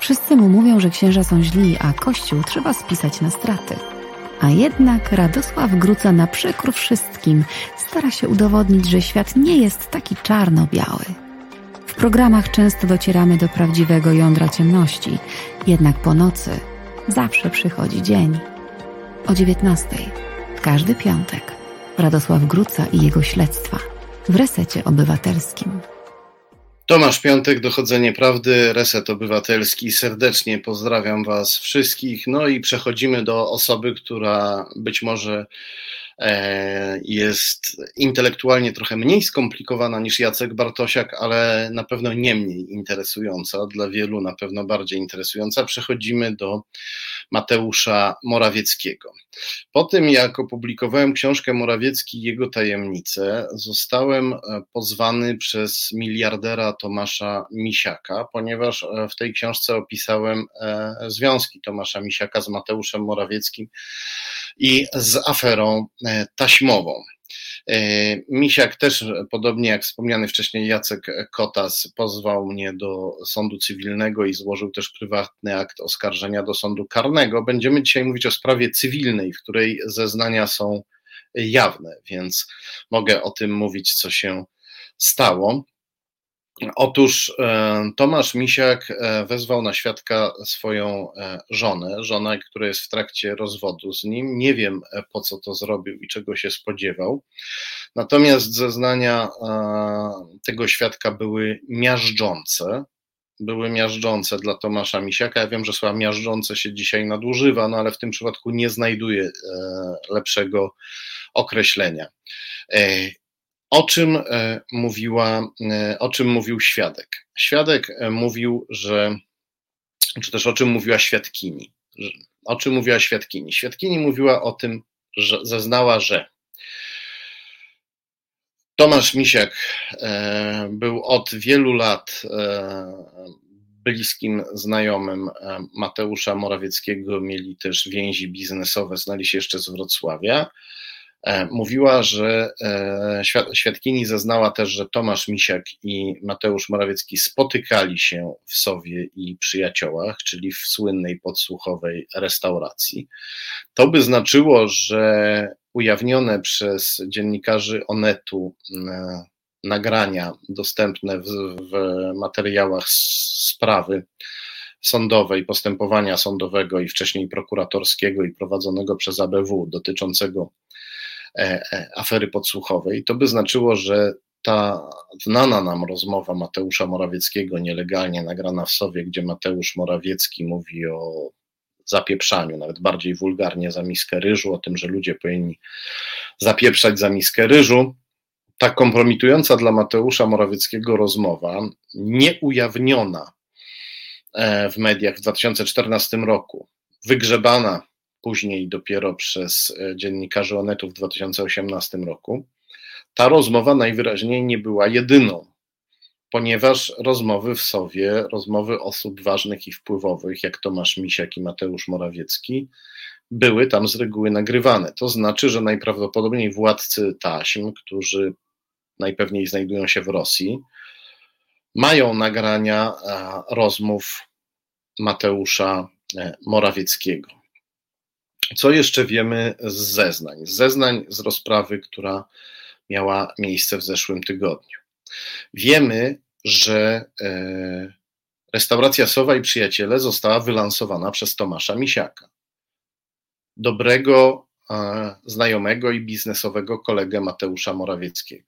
Wszyscy mu mówią, że księża są źli, a kościół trzeba spisać na straty. A jednak Radosław Gruca na przekór wszystkim stara się udowodnić, że świat nie jest taki czarno-biały. W programach często docieramy do prawdziwego jądra ciemności, jednak po nocy zawsze przychodzi dzień. O 19. Każdy piątek. Radosław Gruca i jego śledztwa w resecie obywatelskim. Tomasz Piątek, Dochodzenie Prawdy, Reset Obywatelski. Serdecznie pozdrawiam Was wszystkich. No i przechodzimy do osoby, która być może e, jest intelektualnie trochę mniej skomplikowana niż Jacek Bartosiak, ale na pewno nie mniej interesująca, dla wielu na pewno bardziej interesująca. Przechodzimy do Mateusza Morawieckiego. Po tym, jak opublikowałem książkę Morawiecki i jego tajemnice, zostałem e, pozwany przez miliardera Tomasza Misiaka, ponieważ e, w tej książce opisałem e, związki Tomasza Misiaka z Mateuszem Morawieckim i z aferą taśmową. E, Misiak też, podobnie jak wspomniany wcześniej Jacek Kotas, pozwał mnie do sądu cywilnego i złożył też prywatny akt oskarżenia do sądu karnego. Będziemy dzisiaj mówić o sprawie cywilnej, w której zeznania są jawne, więc mogę o tym mówić, co się stało. Otóż e, Tomasz Misiak e, wezwał na świadka swoją e, żonę, żonę, która jest w trakcie rozwodu z nim. Nie wiem po co to zrobił i czego się spodziewał. Natomiast zeznania tego świadka były miażdżące. Były miażdżące dla Tomasza Misiaka. Ja wiem, że słowa miażdżące się dzisiaj nadużywa, no ale w tym przypadku nie znajduję lepszego określenia. O czym e, mówiła, e, o czym mówił świadek? Świadek e, mówił, że, czy też o czym mówiła świadkini? O czym mówiła świadkini? Świadkini mówiła o tym, że zeznała, że Tomasz Misiak był od wielu lat bliskim znajomym Mateusza Morawieckiego, mieli też więzi biznesowe, znali się jeszcze z Wrocławia. E, mówiła, że e, świadkini zeznała też, że Tomasz Misiak i Mateusz Morawiecki spotykali się w Sowie i Przyjaciołach, czyli w słynnej podsłuchowej restauracji. To by znaczyło, że ujawnione przez dziennikarzy Onetu e, nagrania dostępne w, w materiałach sprawy sądowej, postępowania sądowego i wcześniej prokuratorskiego i prowadzonego przez ABW dotyczącego afery podsłuchowej, to by znaczyło, że ta znana nam rozmowa Mateusza Morawieckiego, nielegalnie nagrana w Sowie, gdzie Mateusz Morawiecki mówi o zapieprzaniu, nawet bardziej wulgarnie za miskę ryżu, o tym, że ludzie powinni zapieprzać za miskę ryżu. Ta kompromitująca dla Mateusza Morawieckiego rozmowa, nieujawniona e, w mediach w 2014 roku, wygrzebana później dopiero przez e, dziennikarzy Onetu w 2018 roku, ta rozmowa najwyraźniej nie była jedyną, ponieważ rozmowy w Sowie, rozmowy osób ważnych i wpływowych, jak Tomasz Misiak i Mateusz Morawiecki, były tam z reguły nagrywane. To znaczy, że najprawdopodobniej władcy taśm, którzy najpewniej znajdują się w Rosji, mają nagrania e, rozmów Mateusza e, Morawieckiego. Co jeszcze wiemy z zeznań? Z zeznań z rozprawy, która miała miejsce w zeszłym tygodniu. Wiemy, że e, restauracja Sowa i Przyjaciele została wylansowana przez Tomasza Misiaka, dobrego znajomego i biznesowego kolegę Mateusza Morawieckiego.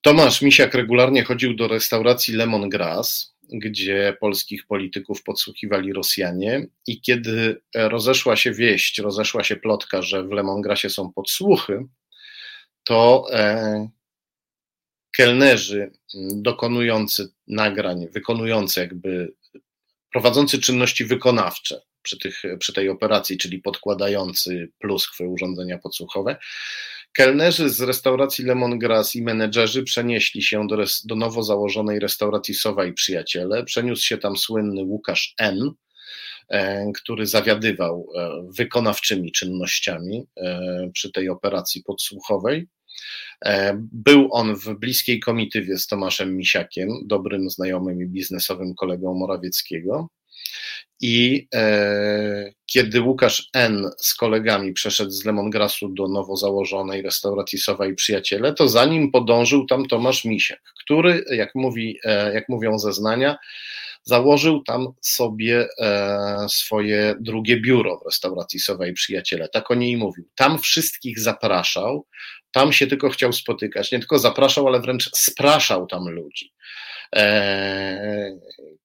Tomasz Misiak regularnie chodził do restauracji Lemon Grass, gdzie polskich polityków podsłuchiwali Rosjanie. I kiedy rozeszła się wieść, rozeszła się plotka, że w Lemongrasie są podsłuchy, to e, kelnerzy dokonujący nagrań, wykonujący jakby, prowadzący czynności wykonawcze przy, tych, przy tej operacji, czyli podkładający pluskwy urządzenia podsłuchowe, Kelnerzy z restauracji Lemongrass i menedżerzy przenieśli się do, res, do nowo założonej restauracji Sowa i Przyjaciele. Przeniósł się tam słynny Łukasz N., e, który zawiadywał e, wykonawczymi czynnościami e, przy tej operacji podsłuchowej. Był on w bliskiej komitywie z Tomaszem Misiakiem, dobrym znajomym i biznesowym kolegą Morawieckiego. I e, kiedy Łukasz N. z kolegami przeszedł z Lemongrasu do nowo założonej restauracji Sowa i Przyjaciele, to za nim podążył tam Tomasz Misiak, który, jak, mówi, e, jak mówią zeznania, założył tam sobie e, swoje drugie biuro w restauracji Sowa i Przyjaciele. Tak o niej mówił. Tam wszystkich zapraszał, tam się tylko chciał spotykać. Nie tylko zapraszał, ale wręcz spraszał tam ludzi. E,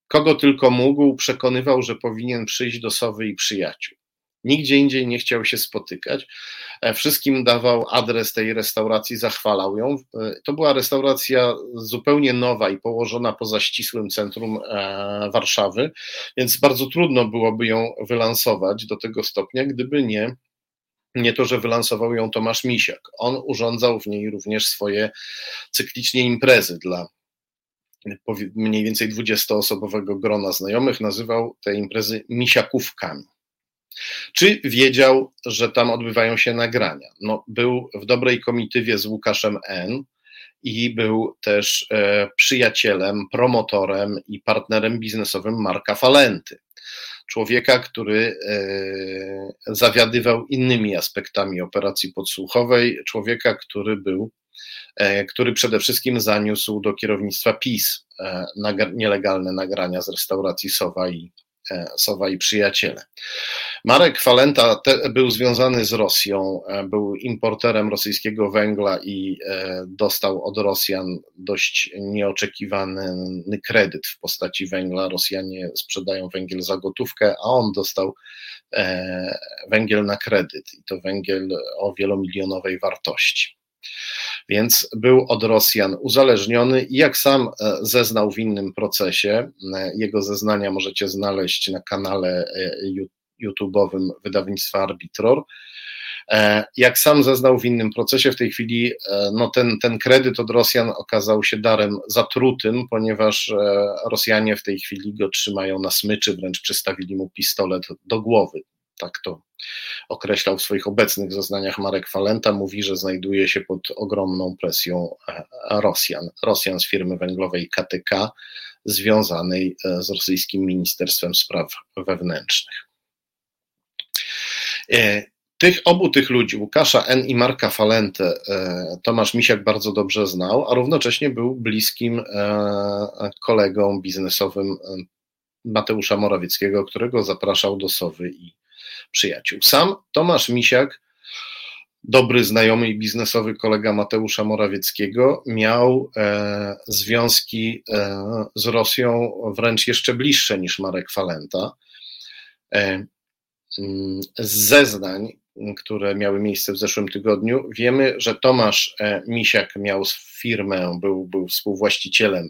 kogo tylko mógł, przekonywał, że powinien przyjść do Sowy i Przyjaciół. Nigdzie indziej nie chciał się spotykać. E, wszystkim dawał adres tej restauracji, zachwalał ją. E, to była restauracja zupełnie nowa i położona poza ścisłym centrum e, Warszawy, więc bardzo trudno byłoby ją wylansować do tego stopnia, gdyby nie nie to, że wylansował ją Tomasz Misiak. On urządzał w niej również swoje cyklicznie imprezy dla mniej więcej 20-osobowego grona znajomych, nazywał te imprezy misiakówkami. Czy wiedział, że tam odbywają się nagrania? No, był w dobrej komitywie z Łukaszem N. I był też e, przyjacielem, promotorem i partnerem biznesowym Marka Falenty. Człowieka, który e, zawiadywał innymi aspektami operacji podsłuchowej, człowieka, który był, który przede wszystkim zaniósł do kierownictwa PiS e, nielegalne nagrania z restauracji Sowa i E, Sowa i przyjaciele. Marek Falenta te, był związany z Rosją, e, był importerem rosyjskiego węgla i e, dostał od Rosjan dość nieoczekiwany kredyt w postaci węgla. Rosjanie sprzedają węgiel za gotówkę, a on dostał węgiel na kredyt i to węgiel o wielomilionowej wartości więc był od Rosjan uzależniony i jak sam e, zeznał w innym procesie, e, jego zeznania możecie znaleźć na kanale e, YouTube'owym wydawnictwa Arbitror. Jak sam zeznał w innym procesie, w tej chwili no ten, ten kredyt od Rosjan okazał się darem zatrutym, ponieważ Rosjanie w tej chwili go trzymają na smyczy, wręcz przystawili mu pistolet do głowy. Tak to określał w swoich obecnych zeznaniach Marek Falenta, mówi, że znajduje się pod ogromną presją e, Rosjan. Rosjan z firmy węglowej KTK, związanej e, z rosyjskim Ministerstwem Spraw Wewnętrznych. E, tych obu tych ludzi, Łukasza N. i Marka Falentę, Tomasz Misiak bardzo dobrze znał, a równocześnie był bliskim kolegą biznesowym Mateusza Morawieckiego, którego zapraszał do Sowy i przyjaciół. Sam Tomasz Misiak, dobry znajomy i biznesowy kolega Mateusza Morawieckiego, miał e, związki e, z Rosją wręcz jeszcze bliższe niż Marek Falenta. E, mm, z zeznań, które miały miejsce w zeszłym tygodniu, wiemy, że Tomasz e, Misiak miał firmę, był, był współwłaścicielem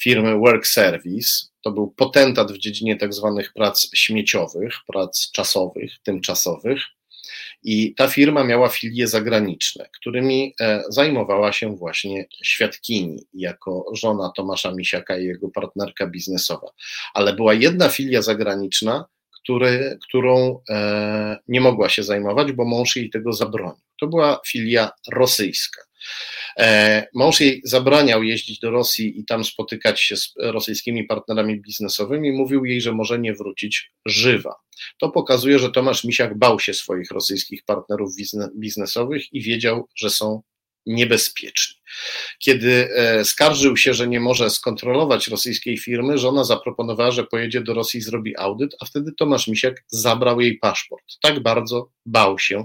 firmy Work Service. To był potentat w dziedzinie tak zwanych prac śmieciowych, prac czasowych, tymczasowych. I ta firma miała filie zagraniczne, którymi e, zajmowała się właśnie świadkini, jako żona Tomasza Misiaka i jego partnerka biznesowa. Ale była jedna filia zagraniczna, który, którą e, nie mogła się zajmować, bo mąż jej tego zabronił. To była filia rosyjska. E, mąż jej zabraniał jeździć do Rosji i tam spotykać się z rosyjskimi partnerami biznesowymi. Mówił jej, że może nie wrócić żywa. To pokazuje, że Tomasz Misiak bał się swoich rosyjskich partnerów biznesowych i wiedział, że są niebezpieczni. Kiedy e, skarżył się, że nie może skontrolować rosyjskiej firmy, żona zaproponowała, że pojedzie do Rosji i zrobi audyt, a wtedy Tomasz Misiak zabrał jej paszport. Tak bardzo bał się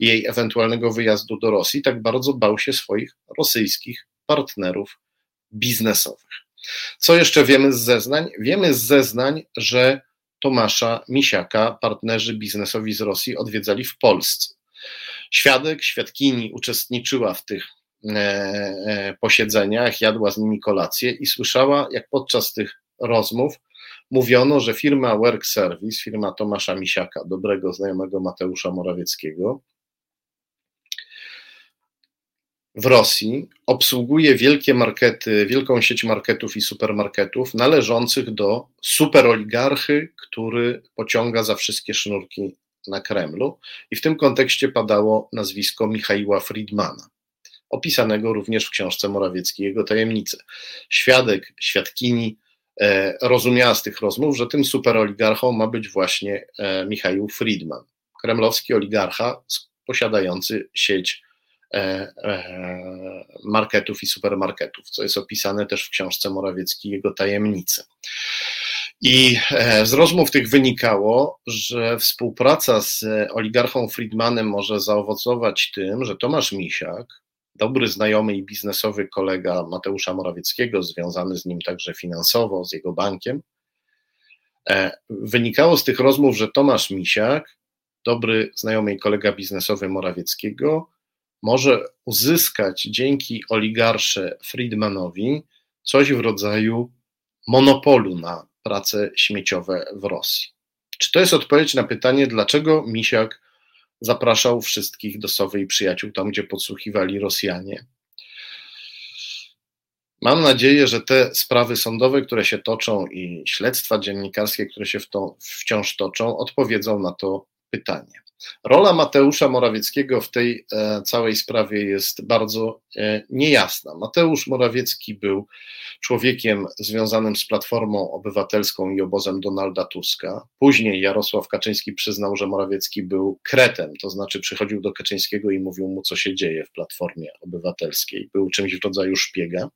jej ewentualnego wyjazdu do Rosji, tak bardzo bał się swoich rosyjskich partnerów biznesowych. Co jeszcze wiemy z zeznań? Wiemy z zeznań, że Tomasza Misiaka partnerzy biznesowi z Rosji odwiedzali w Polsce. Świadek, świadkini uczestniczyła w tych e, e, posiedzeniach, jadła z nimi kolację i słyszała, jak podczas tych rozmów mówiono, że firma Work Service, firma Tomasza Misiaka, dobrego znajomego Mateusza Morawieckiego, w Rosji obsługuje wielkie markety, wielką sieć marketów i supermarketów należących do superoligarchy, który pociąga za wszystkie sznurki na Kremlu i w tym kontekście padało nazwisko Michaiła Friedmana. opisanego również w książce Morawiecki jego tajemnice. Świadek, świadkini e, rozumiała z tych rozmów, że tym superoligarchą ma być właśnie e, Michał Friedman, kremlowski oligarcha posiadający sieć e, marketów i supermarketów, co jest opisane też w książce Morawiecki jego tajemnice. I z rozmów tych wynikało, że współpraca z oligarchą Friedmanem może zaowocować tym, że Tomasz Misiak dobry znajomy i biznesowy kolega Mateusza Morawieckiego, związany z nim także finansowo, z jego bankiem. E, wynikało z tych rozmów, że Tomasz Misiak, dobry znajomy i kolega biznesowy Morawieckiego, może uzyskać dzięki oligarsze Friedmanowi coś w rodzaju monopolu na prace śmieciowe w Rosji. Czy to jest odpowiedź na pytanie, dlaczego Misiak zapraszał wszystkich do Sowy i przyjaciół tam, gdzie podsłuchiwali Rosjanie. Mam nadzieję, że te sprawy sądowe, które się toczą i śledztwa dziennikarskie, które się to wciąż toczą, odpowiedzą na to pytanie. Rola Mateusza Morawieckiego w tej e, całej sprawie jest bardzo e, niejasna. Mateusz Morawiecki był człowiekiem związanym z Platformą Obywatelską i obozem Donalda Tuska. Później Jarosław Kaczyński przyznał, że Morawiecki był kretem, to znaczy przychodził do Kaczyńskiego i mówił mu, co się dzieje w Platformie Obywatelskiej. Był czymś w rodzaju szpiega.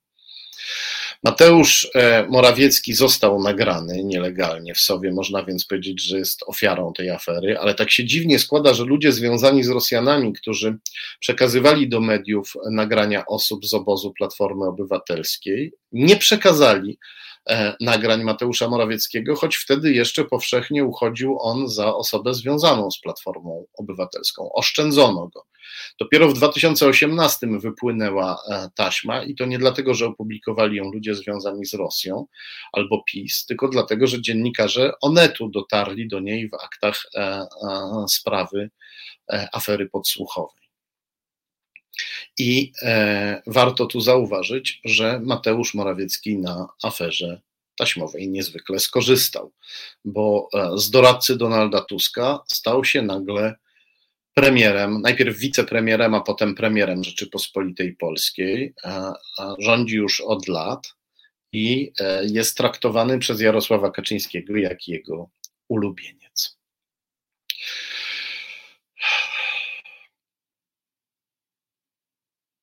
Mateusz e, Morawiecki został nagrany nielegalnie w sobie, można więc powiedzieć, że jest ofiarą tej afery, ale tak się dziwnie składa, że ludzie związani z Rosjanami, którzy przekazywali do mediów nagrania osób z obozu Platformy Obywatelskiej, nie przekazali e, nagrań Mateusza Morawieckiego, choć wtedy jeszcze powszechnie uchodził on za osobę związaną z Platformą Obywatelską. Oszczędzono go. Dopiero w 2018 wypłynęła e, taśma i to nie dlatego, że opublikowali ją ludzie związani z Rosją albo PiS, tylko dlatego, że dziennikarze Onetu dotarli do niej w aktach e, sprawy afery podsłuchowej. I e, warto tu zauważyć, że Mateusz Morawiecki na aferze taśmowej niezwykle skorzystał, bo e, z doradcy Donalda Tuska stał się nagle premierem, najpierw wicepremierem, a potem premierem Rzeczypospolitej Polskiej. Rządzi już od lat i e, jest traktowany przez Jarosława Kaczyńskiego jak jego ulubieniec.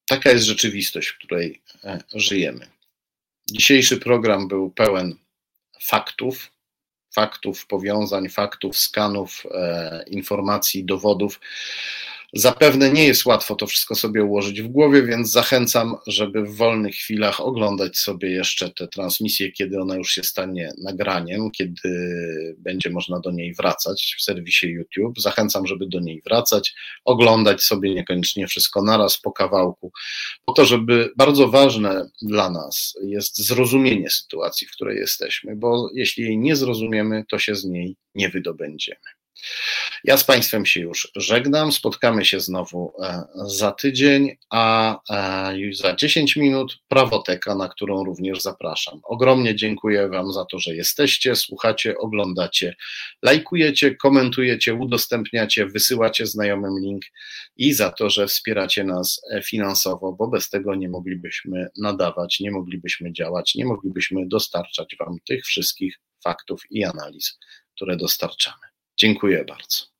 Taka jest rzeczywistość, w której e, żyjemy. Dzisiejszy program był pełen faktów, faktów, powiązań, faktów, skanów, e, informacji, dowodów. Zapewne nie jest łatwo to wszystko sobie ułożyć w głowie, więc zachęcam, żeby w wolnych chwilach oglądać sobie jeszcze tę transmisję, kiedy ona już się stanie nagraniem, kiedy będzie można do niej wracać w serwisie YouTube. Zachęcam, żeby do niej wracać, oglądać sobie niekoniecznie wszystko naraz po kawałku, po to, żeby bardzo ważne dla nas jest zrozumienie sytuacji, w której jesteśmy, bo jeśli jej nie zrozumiemy, to się z niej nie wydobędziemy. Ja z Państwem się już żegnam. Spotkamy się znowu e, za tydzień, a e, już za 10 minut prawoteka, na którą również zapraszam. Ogromnie dziękuję Wam za to, że jesteście, słuchacie, oglądacie, lajkujecie, komentujecie, udostępniacie, wysyłacie znajomym link i za to, że wspieracie nas e, finansowo, bo bez tego nie moglibyśmy nadawać, nie moglibyśmy działać, nie moglibyśmy dostarczać Wam tych wszystkich faktów i analiz, które dostarczamy. Dziękuję bardzo.